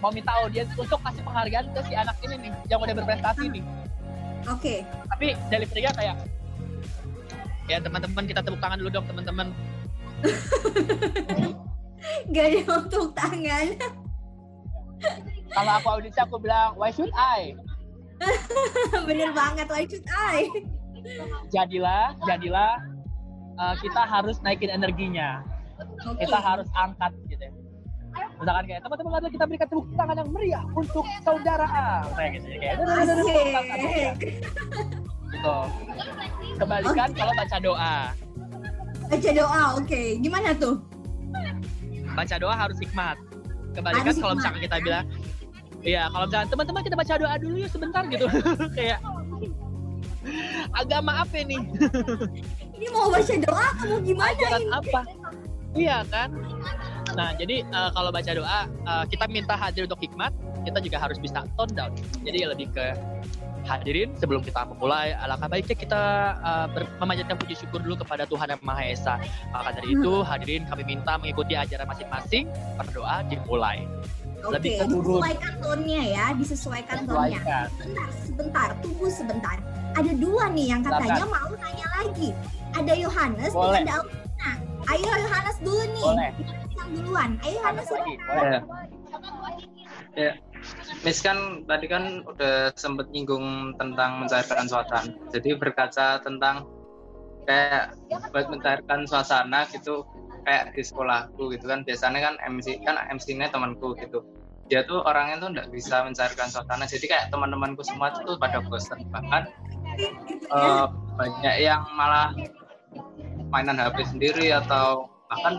mau minta audiens untuk kasih penghargaan ke si anak ini nih yang udah berprestasi nih Oke. tapi delivery-nya kayak ya teman-teman kita tepuk tangan dulu dong teman-teman Gak ada tepuk tangan. kalau aku audiensnya aku bilang why should I Bener banget, why should I? Jadilah jadilah eh, kita harus naikin energinya kita harus angkat gitu ya. Misalkan kayak teman-teman mari kita berikan tepuk tangan yang meriah untuk saudara A kayak gitu ya kayak ya. Gitu. Kebalikan kalau baca doa. Baca doa, oke. Gimana tuh? Baca doa harus hikmat. Kebalikan Harus kalau misalkan kita bilang Iya, kalau misalkan teman-teman kita baca doa dulu ya sebentar gitu. kayak agama apa nih? Ini mau baca doa, kamu gimana Ajaran ini? apa? Iya kan? Nah, jadi eh, kalau baca doa eh, kita minta hadir untuk hikmat, kita juga harus bisa tone down. Jadi lebih ke hadirin sebelum kita memulai alangkah baiknya kita ber- memanjatkan puji syukur dulu kepada Tuhan yang Maha Esa. Maka dari itu hadirin kami minta mengikuti ajaran masing-masing berdoa dimulai. Oke, Lebih ke turun. disesuaikan tone-nya ya, disesuaikan tone-nya. Sesuaikan. Sebentar, sebentar, tunggu sebentar. Ada dua nih yang katanya mau nanya lagi. Ada Yohanes dan ada Alvina. Ayo Yohanes dulu nih. Boleh. Yang duluan. Ayo Yohanes Lagi, silakan. boleh. Ya. Ya. Miss kan tadi kan udah sempet nyinggung tentang mencairkan suasana. Jadi berkaca tentang kayak buat mencairkan suasana gitu kayak di sekolahku gitu kan biasanya kan MC kan MC-nya temanku gitu dia tuh orangnya tuh nggak bisa mencairkan suasana jadi kayak teman-temanku semua tuh pada bosan bahkan eh, banyak yang malah mainan HP sendiri atau bahkan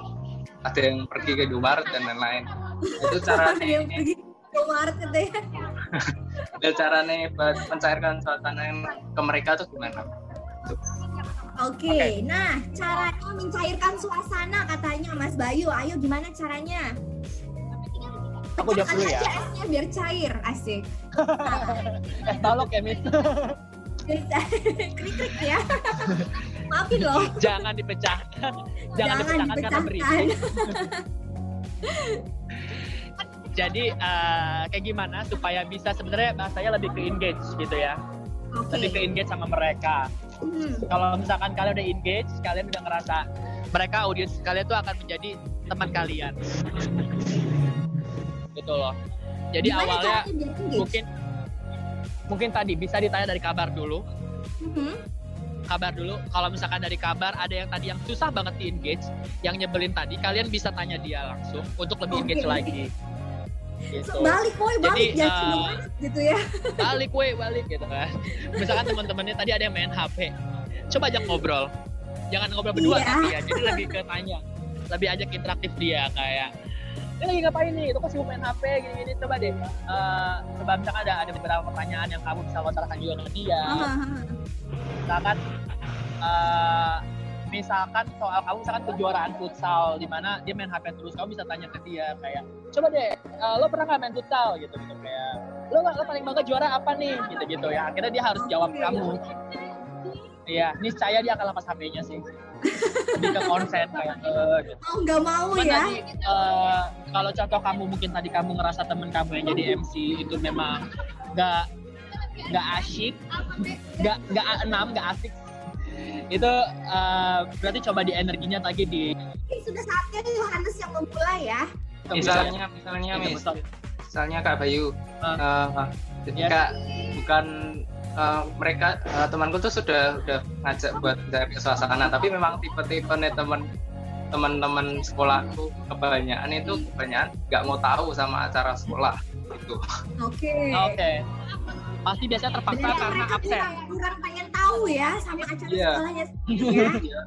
ada yang pergi ke Indomaret dan lain-lain itu cara Ada yang pergi ke Maret katanya. ada caranya buat mencairkan suasana yang ke mereka tuh gimana? Oke, nah caranya mencairkan suasana katanya Mas Bayu. Ayo gimana caranya? Aku jawab dulu ya. aja esnya biar cair, asik. Eh, talok ya, Miss. Biar cair. Krik-krik ya. Maafin loh. Jangan dipecahkan. Jangan, dipecahkan karena berisik. Jadi eh, kayak gimana supaya bisa sebenarnya bahasanya lebih ke engage gitu ya. Oke. Lebih ke engage sama mereka. Hmm, Kalau misalkan kalian udah engage, kalian udah ngerasa mereka audiens kalian tuh akan menjadi teman kalian. Gitu loh. Jadi Gimana awalnya mungkin mungkin tadi bisa ditanya dari kabar dulu. Mhm. kabar dulu. Kalau misalkan dari kabar ada yang tadi yang susah banget di engage, yang nyebelin tadi, kalian bisa tanya dia langsung untuk lebih Oke. engage lagi. Gitu. Balik, woi balik Jadi, eh, banget gitu ya. Balik, weh, balik gitu kan. Misalkan teman-temannya tadi ada yang main HP, coba ajak ngobrol. Jangan ngobrol berdua Iya. tapi ya, jadi lebih ke tanya, lebih ajak interaktif dia kayak ini lagi ngapain nih? Itu kok sibuk main HP gini-gini. Coba deh, eh, coba misalkan ada ada beberapa pertanyaan yang kamu bisa lontarkan juga ke dia. Hahaha. misalkan eh, misalkan soal kamu misalkan kejuaraan futsal di mana dia main HP terus kamu bisa tanya ke dia kayak coba deh eh, lo pernah nggak main futsal gitu gitu kayak lo lo paling bangga juara apa nih gitu gitu ya akhirnya dia harus jawab kamu Iya, niscaya dia akan lepas HP-nya sih. Lebih ke konsen kayak eh, gitu. Mau nggak mau Cuman ya? tadi eh, kalau contoh kamu mungkin tadi kamu ngerasa temen kamu yang jadi MC itu memang nggak nggak asyik, nggak nggak A6, nggak asik. Itu eh, berarti coba di energinya lagi di sudah saatnya Yohanes yang memulai ya. Misalnya, misalnya, Iya, mis, betul. misalnya Kak Bayu, Ah. eh, Ya. ketika bukan eh, mereka eh, temanku tuh sudah udah ngajak buat mencari suasana, tapi memang tipe-tipe nih teman teman-teman sekolahku kebanyakan itu kebanyakan nggak mau tahu sama acara sekolah gitu. Oke. Oke. Pasti biasanya terpaksa Berarti karena absen. kurang, pengen tahu ya sama acara Iya. sekolahnya ya.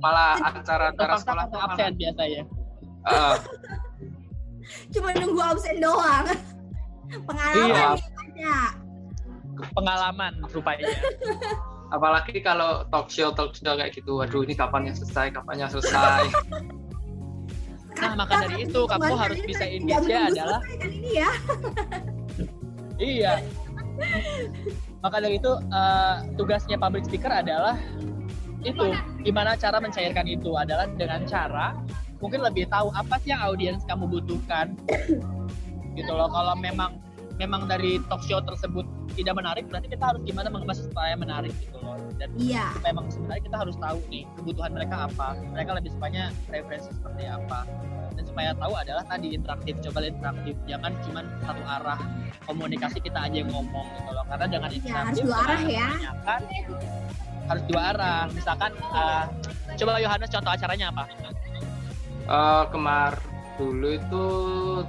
Malah acara-acara sekolah karena tuh absen biasanya. eh, Cuma nunggu absen doang. Pengalaman Iya. nih ada. Pengalaman rupanya. apalagi kalau talk show talk show kayak gitu, waduh ini kapan yang selesai, kapan yang selesai. Nah, maka dari itu kamu harus bisa menunggu adalah selesai kali ini ya. Iya. Maka dari itu eh, tugasnya public speaker adalah itu gimana cara mencairkan itu adalah dengan cara mungkin lebih tahu apa sih yang audiens kamu butuhkan gitu loh kalau memang memang dari talk show tersebut tidak menarik berarti kita harus gimana mengemas supaya menarik gitu loh. Dan Iya. supaya memang sebenarnya kita harus tahu nih kebutuhan mereka apa mereka lebih sukanya referensi seperti apa. Dan supaya tahu adalah tadi interaktif coba interaktif jangan cuma satu arah komunikasi kita aja yang ngomong gitu loh. Karena dengan Iya, interaktif harus dua arah ya. kebanyakan harus dua arah. Misalkan eh, coba Yohanes contoh acaranya apa? Eh, kemar dulu itu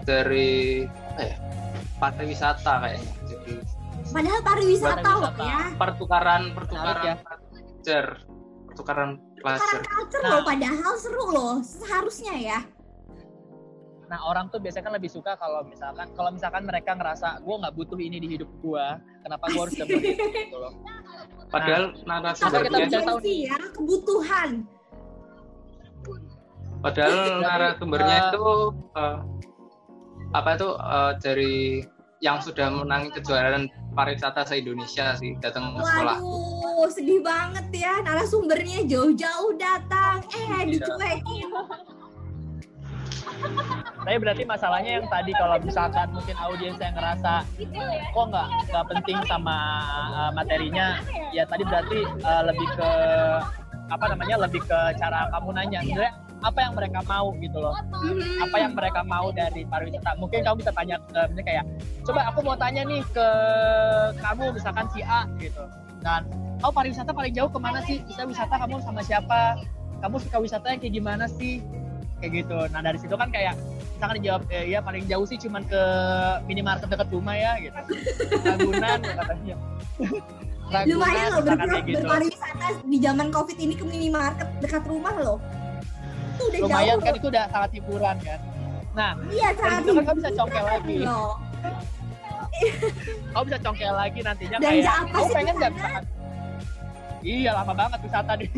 dari apa ya pariwisata kayaknya jadi Padahal pariwisata loh Pariwisata. ya. pertukaran pertukaran ya. pelajar pertukaran pelajar culture Nah. loh padahal seru loh. Seharusnya ya. Nah orang tuh biasanya kan lebih suka kalau misalkan kalau misalkan mereka ngerasa gue nggak butuh ini di hidup gue, kenapa gue harus dapet itu gitu loh. padahal Nah, Sama kita narasumbernya bisa tahu urgensi ya, kebutuhan. padahal narasumbernya eh, itu eh, apa itu eh, dari yang sudah menang kejuaraan pariwisata se Indonesia sih datang ke sekolah Waduh, sedih banget ya narasumbernya jauh-jauh datang, eh Iya. dicuekin. Tapi berarti masalahnya yang tadi kalau misalkan mungkin audiens yang ngerasa kok nggak nggak penting sama uh, materinya, ya tadi berarti uh, lebih ke apa namanya lebih ke cara kamu nanya sebenarnya apa yang mereka mau gitu loh. Mhm. apa yang mereka mau dari pariwisata. Mungkin kamu bisa tanya ke misalnya kayak coba aku mau tanya nih ke kamu misalkan si A gitu. Dan oh pariwisata paling jauh ke mana sih? Bisa wisata kamu sama siapa? Kamu suka wisata yang kayak gimana sih? Kayak gitu. Nah dari situ kan kayak misalkan dijawab eh, ya paling jauh sih cuman ke minimarket dekat rumah ya gitu. Ragunan katanya Ragunan, lumayan loh ber- gitu. berpariwisata di zaman covid ini ke minimarket dekat rumah loh itu udah lumayan jauh. kan itu udah sangat hiburan kan? Nah iya sangat situ kan kamu bisa congkel lagi. loh. kamu bisa congkel lagi nantinya Dan kayak apa kamu sih pengen nggak misalkan iya lama banget wisata di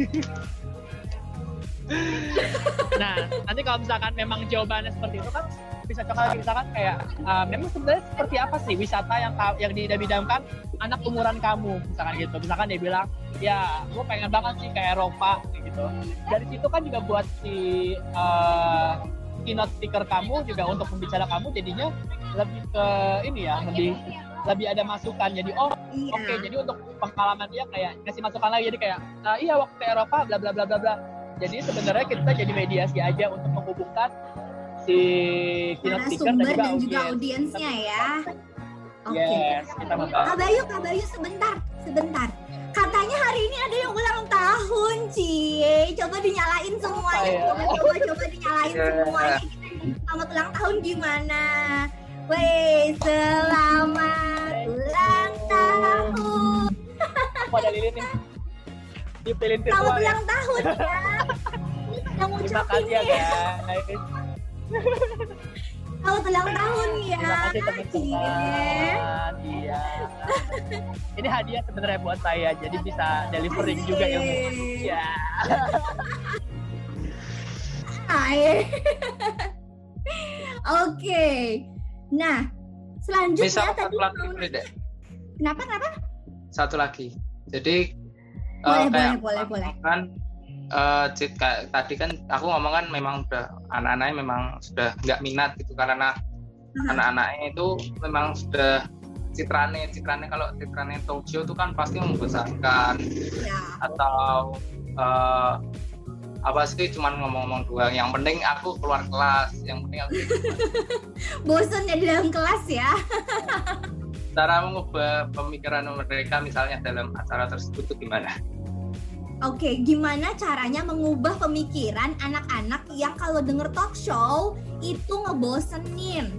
nah nanti kalau misalkan memang jawabannya seperti itu kan bisa congkel lagi misalkan kayak uh, memang sebenarnya seperti apa sih wisata yang yang diidam-idamkan anak umuran kamu misalkan gitu. Misalkan dia bilang ya gue pengen banget sih ke Eropa kayak gitu. Dari situ kan juga buat si uh, keynote speaker kamu juga untuk pembicara kamu jadinya lebih ke ini ya lebih lebih ada masukan. Jadi oh iya. oke jadi untuk pengalaman dia kayak ngasih masukan lagi. Jadi kayak "Ah, iya waktu Eropa bla bla bla bla bla. Jadi sebenarnya kita jadi mediasi aja untuk menghubungkan si keynote speaker dan juga dan juga audiens audiensnya ya oke yes kita membahas Kak Bayu, Kak Bayu sebentar, sebentar. Katanya hari ini ada yang ulang tahun, Cie. Coba dinyalain semuanya. ya? Coba, coba, coba dinyalain Ya. semuanya. Kita selamat ulang tahun gimana? Weh, selamat ulang tahun. aku ada lilin nih Selamat ya ulang tahun ya. Yang terima kasih ya. guys Selamat ulang tahun ya. terima kasih Cie. teman-teman iya ini hadiah sebenarnya buat saya jadi bisa delivering juga ilmu ya Hai. Oke. Nah, selanjutnya Bisa tadi satu lagi mau boleh deh. Kenapa kenapa? Satu lagi. Jadi Boleh, eh, kayak boleh, boleh, boleh. kan Cid, kayak tadi kan aku ngomong kan memang udah anak-anaknya memang sudah nggak minat gitu karena Hmm. anak-anaknya itu memang sudah citrane citrane kalau citrane Tokyo itu kan pasti membosankan Ya. atau eh, apa sih cuman ngomong-ngomong doang yang penting aku keluar kelas yang penting aku Bosan ya di dalam kelas ya. cara mengubah pemikiran mereka misalnya dalam acara tersebut itu gimana Oke, gimana caranya mengubah pemikiran anak-anak yang kalau denger talk show itu ngebosenin?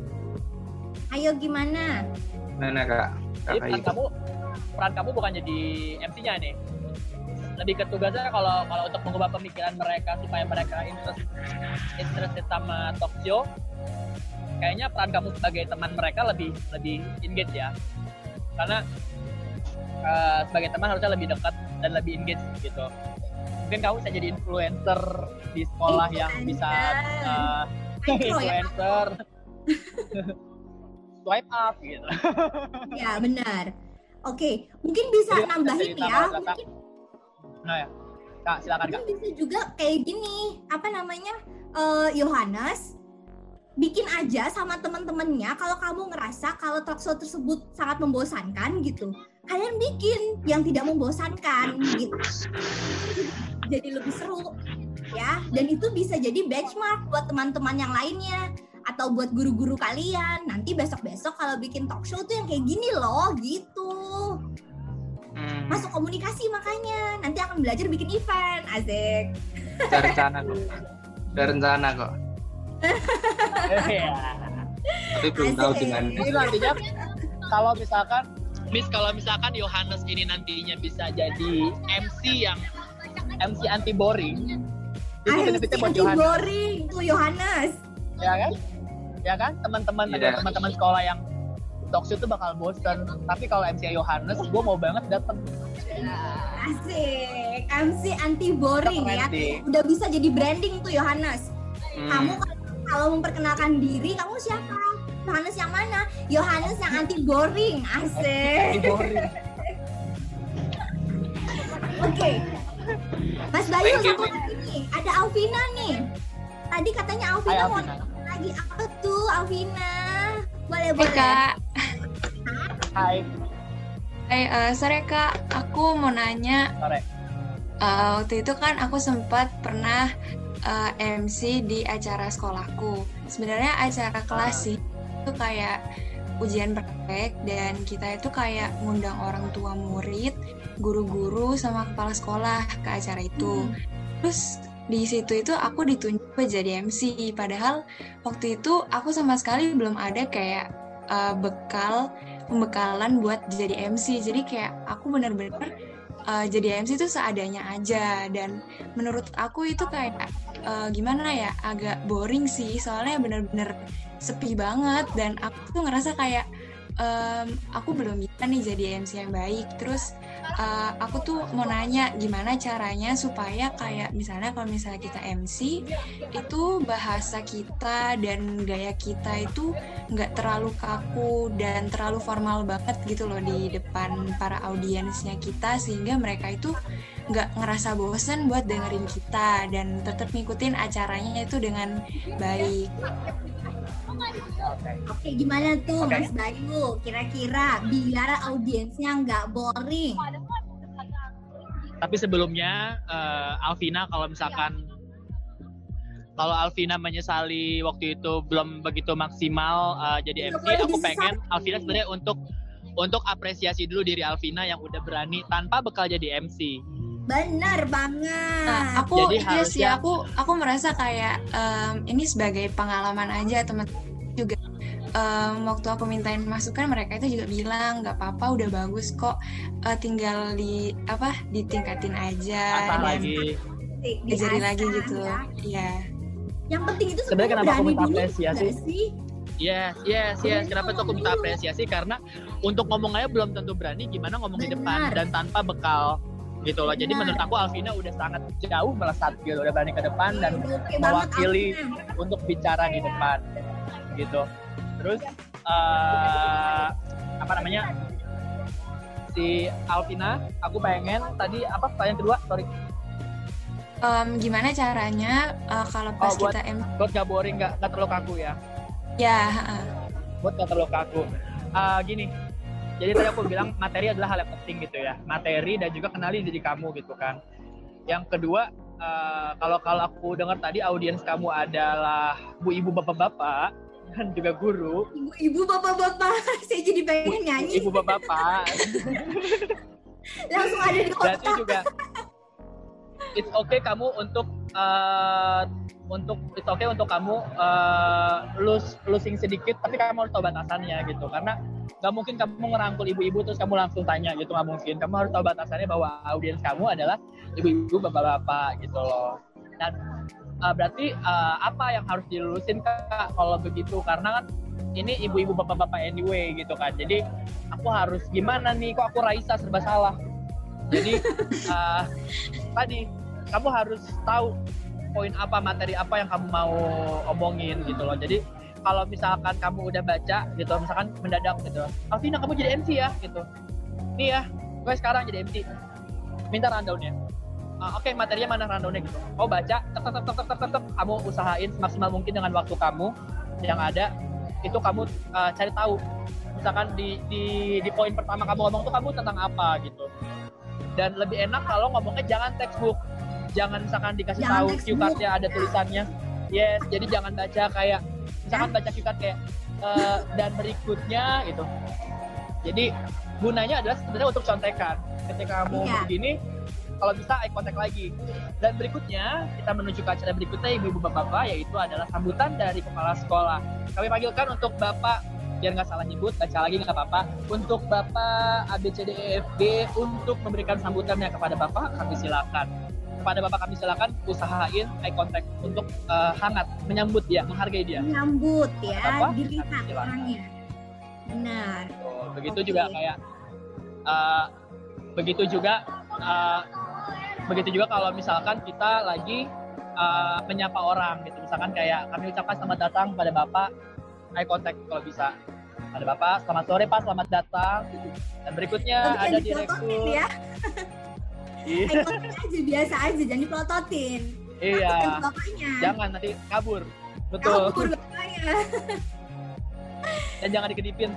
Ayo gimana? Mana kak? Jadi peran kamu peran kamu bukan jadi MC-nya nih. Lebih ke tugasnya kalau kalau untuk mengubah pemikiran mereka supaya mereka interest interested sama talk show. Kayaknya peran kamu sebagai teman mereka lebih lebih engage ya. Karena eh, sebagai teman harusnya lebih dekat dan lebih engage gitu. Mungkin kamu bisa jadi influencer di sekolah yang bisa ya. influencer swipe up gitu. Ya, benar. Oke, mungkin bisa Jadi, nambahin cerita ya. Mungkin Nah ya, kak silakan kak. Mungkin bisa juga kayak gini, apa namanya, eh, Yohanes bikin aja sama teman-temannya kalau kamu ngerasa kalau talk show tersebut sangat membosankan gitu. Kalian bikin yang tidak membosankan gitu. Jadi lebih seru ya. Dan itu bisa jadi benchmark buat teman-teman yang lainnya atau buat guru-guru kalian. Nanti besok-besok kalau bikin talk show tuh yang kayak gini loh gitu. Hmm, masuk komunikasi makanya. Nanti akan belajar bikin event asik rencana kok. Rencana kok. Iya. Tapi belum tahu dengan Jadi nantinya kalau misalkan Miss kalau misalkan Yohanes ini nantinya bisa jadi MC yang MC anti boring, itu benefitnya buat anti Yohanes, boring tuh Yohanes ya kan? Ya kan? Teman-teman Iya. teman-teman sekolah yang show itu bakal bosen. Tapi kalau MC Yohanes, gue mau banget dateng. asik MC anti boring ya udah bisa jadi branding tuh Yohanes Hmm, kamu kalau- memperkenalkan diri kamu siapa Yohanes yang mana Yohanes yang anti boring asik Anti boring. oke Mas Bayu satu lagi nih ada Alvina nih tadi katanya Alvina Hai mau Alvina. nanya lagi apa tuh Alvina. Boleh, Hai boleh. kak, Hai, Hai, eh, sore kak, aku mau nanya, sore. eh, waktu itu kan aku sempat pernah eh, MC di acara sekolahku. Sebenarnya acara kelas sih, itu kayak ujian praktek dan kita itu kayak ngundang orang tua murid, guru-guru sama kepala sekolah ke acara itu. Terus di situ itu aku ditunjuk jadi MC, padahal waktu itu aku sama sekali belum ada kayak eh, bekal pembekalan buat jadi MC. Jadi kayak aku bener-bener uh, jadi MC itu seadanya aja. Dan menurut aku itu kayak uh, gimana ya agak boring sih. Soalnya bener-bener sepi banget. Dan aku tuh ngerasa kayak um, aku belum bisa nih jadi MC yang baik. Terus uh, aku tuh mau nanya gimana caranya supaya kayak misalnya kalau misalnya kita MC itu bahasa kita dan gaya kita itu nggak terlalu kaku dan terlalu formal banget gitu loh di depan para audiensnya kita sehingga mereka itu nggak ngerasa bosen buat dengerin kita dan tetap ngikutin acaranya itu dengan baik. Oke, gimana tuh Oke. Mas Bayu? Kira-kira biar audiensnya nggak boring. Tapi sebelumnya eh, Alvina kalau misalkan kalau Alvina menyesali waktu itu belum begitu maksimal eh, jadi MC, aku pengen Alvina sebenarnya untuk untuk apresiasi dulu diri Alvina yang udah berani tanpa bekal jadi MC. Bener banget. Nah, aku Jadi iya sih harusnya- aku aku merasa kayak em, ini sebagai pengalaman aja teman juga em, waktu aku mintain masukan mereka itu juga bilang nggak apa-apa udah bagus kok Eh, tinggal di apa ditingkatin aja dan lagi. Di- diajari lagi gitu ya. iya Yang penting itu Sebenarnya kenapa aku berani minta apresiasi? Yes, yes, yes. Kenapa tuh aku minta apresiasi? Karena untuk ngomong aja belum tentu berani gimana ngomong di depan Benar. dan tanpa bekal gitu loh. Jadi Benar. menurut aku Alvina udah sangat jauh melesat gitu, udah berani ke depan dan mewakili untuk bicara di depan gitu. Terus eh apa namanya? Si Alvina, aku pengen tadi apa pertanyaan kedua? Sorry, Em, gimana caranya eh, kalau pas Oh, buat- kita em buat gak boring, gak, gak terlalu kaku ya. ya heeh. buat gak terlalu kaku. Ah, gini, jadi tadi aku bilang materi adalah hal yang penting gitu ya. Materi dan juga kenali diri kamu gitu kan. Yang kedua, eh, kalau kalau aku dengar tadi audiens kamu adalah bu ibu bapak-bapak dan juga guru, Ibu-ibu, bapak-bapak, saya jadi pengen nyanyi. ibu bapak-bapak, Langsung ada di berarti otak. juga it's okay kamu untuk eh, untuk it's okay untuk kamu eh, lose losing sedikit tapi kamu harus tahu batasannya gitu. Karena nggak mungkin kamu ngerangkul ibu-ibu terus kamu langsung tanya gitu nggak mungkin. Kamu harus tahu batasannya bahwa audiens kamu adalah ibu-ibu bapak-bapak gitu loh. Dan eh, berarti eh, apa yang harus dilulusin kak kalau begitu? Karena kan ini ibu-ibu bapak-bapak anyway gitu kan jadi aku harus gimana nih? Kok aku Raisa serba salah? Jadi eh, tadi kamu harus tahu poin apa materi apa yang kamu mau omongin gitu loh. Jadi kalau misalkan kamu udah baca gitu misalkan mendadak gitu Alvina kamu jadi MC ya? gitu. Nih ya gue sekarang jadi MC minta rundownnya. Ah, oke materinya mana rundownnya? gitu. Oh baca. Tek tek tek tek, tek. kamu usahain semaksimal mungkin dengan waktu kamu yang ada. Itu kamu uh, cari tahu misalkan di di di poin pertama kamu ngomong tuh kamu tentang apa gitu. Dan lebih enak kalau ngomongnya jangan textbook jangan misalkan dikasih Jangan tahu cue cardnya ada tulisannya. Yes jadi jangan baca kayak misalkan baca cue card kayak eh, dan berikutnya gitu. Jadi gunanya adalah sebenarnya untuk contekan. Ketika kamu Iya. begini kalau bisa eye contact lagi. Dan berikutnya kita menuju ke acara berikutnya ibu-ibu bapak-bapak yaitu adalah sambutan dari kepala sekolah. Kami panggilkan untuk bapak biar nggak salah nyebut baca lagi nggak apa-apa. Untuk bapak ABCDEFG untuk memberikan sambutannya kepada bapak kami silakan kepada bapak kami silakan usahain eye contact untuk eh, hangat menyambut dia menghargai dia Menyambut ya, Apa? dilihat orangnya. Benar. Tuh, begitu Oke. juga kayak eh, begitu juga eh, begitu juga kalau misalkan kita lagi eh, menyapa orang gitu misalkan kayak kami ucapkan selamat datang pada bapak eye contact kalau bisa pada bapak selamat sore pak selamat datang dan berikutnya Tapi ada direktur ya. Iya, aja biasa aja, jangan diplototin. iya jangan nanti kabur betul Kabur bapaknya. Dan jangan dikedipin.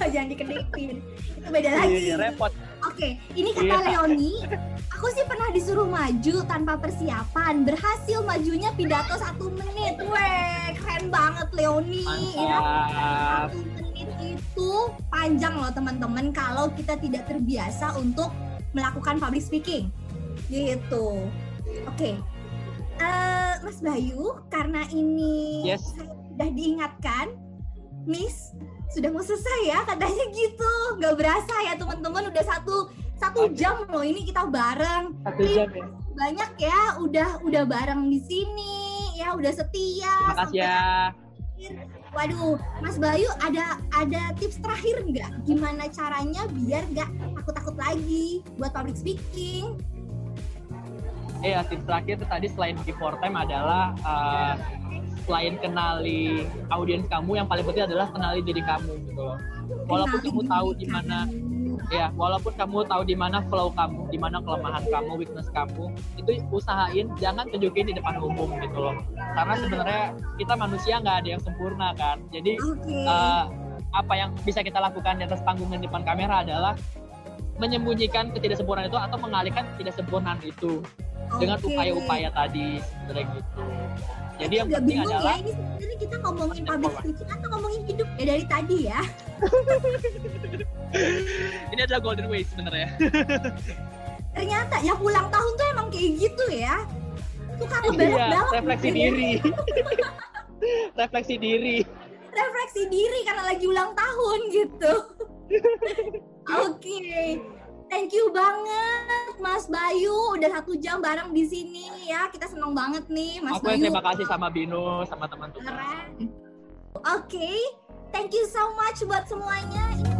Jangan dikedipin. Itu beda lagi. Iya, repot. Oke, ini kata Iya. Leoni, aku sih pernah disuruh maju tanpa persiapan. Berhasil majunya pidato satu menit. Weh, keren banget Leoni. Ya. Mantap. Satu menit itu panjang loh teman-teman kalau kita tidak terbiasa untuk melakukan public speaking. Gitu. Oke. Eh, Mas Bayu, karena ini Yes. saya sudah diingatkan, Miss sudah mau selesai ya katanya gitu. Nggak berasa ya teman-teman udah satu satu jam loh ini kita bareng. Satu jam ya. Banyak ya udah udah bareng di sini ya udah setia. Terima kasih ya. Waduh, Mas Bayu ada ada tips terakhir nggak? Gimana caranya biar nggak takut-takut lagi buat public speaking? Iya, tips terakhir tuh tadi selain before time adalah uh, selain kenali audiens kamu, yang paling penting adalah kenali diri kamu gitu loh. Walaupun Kenali kamu tahu di mana ya, walaupun kamu tahu di mana flow kamu, di mana kelemahan kamu, weakness kamu, itu usahain jangan tunjukin di depan umum gitu loh. Karena sebenarnya kita manusia nggak ada yang sempurna kan. Jadi Oke. eh, apa yang bisa kita lakukan di atas panggung dan di depan kamera adalah menyembunyikan ketidaksempurnaan itu atau mengalihkan ketidaksempurnaan itu dengan Oke. upaya-upaya tadi sebenarnya gitu. Jadi yang penting bingung adalah ya ini sebenarnya kita ngomongin public speaking atau ngomongin hidup ya dari tadi ya. ini adalah golden way sebenarnya. Ternyata ya ulang tahun tuh emang kayak gitu ya. Suka Iya, ngebelok-belok refleksi gitu ya. diri. refleksi diri. refleksi diri karena lagi ulang tahun gitu. Oke, thank you banget Mas Bayu udah satu jam bareng di sini ya. Kita senang banget nih Mas Aku Bayu. terima kasih sama Bino, sama teman-teman. Oke, thank you so much buat semuanya.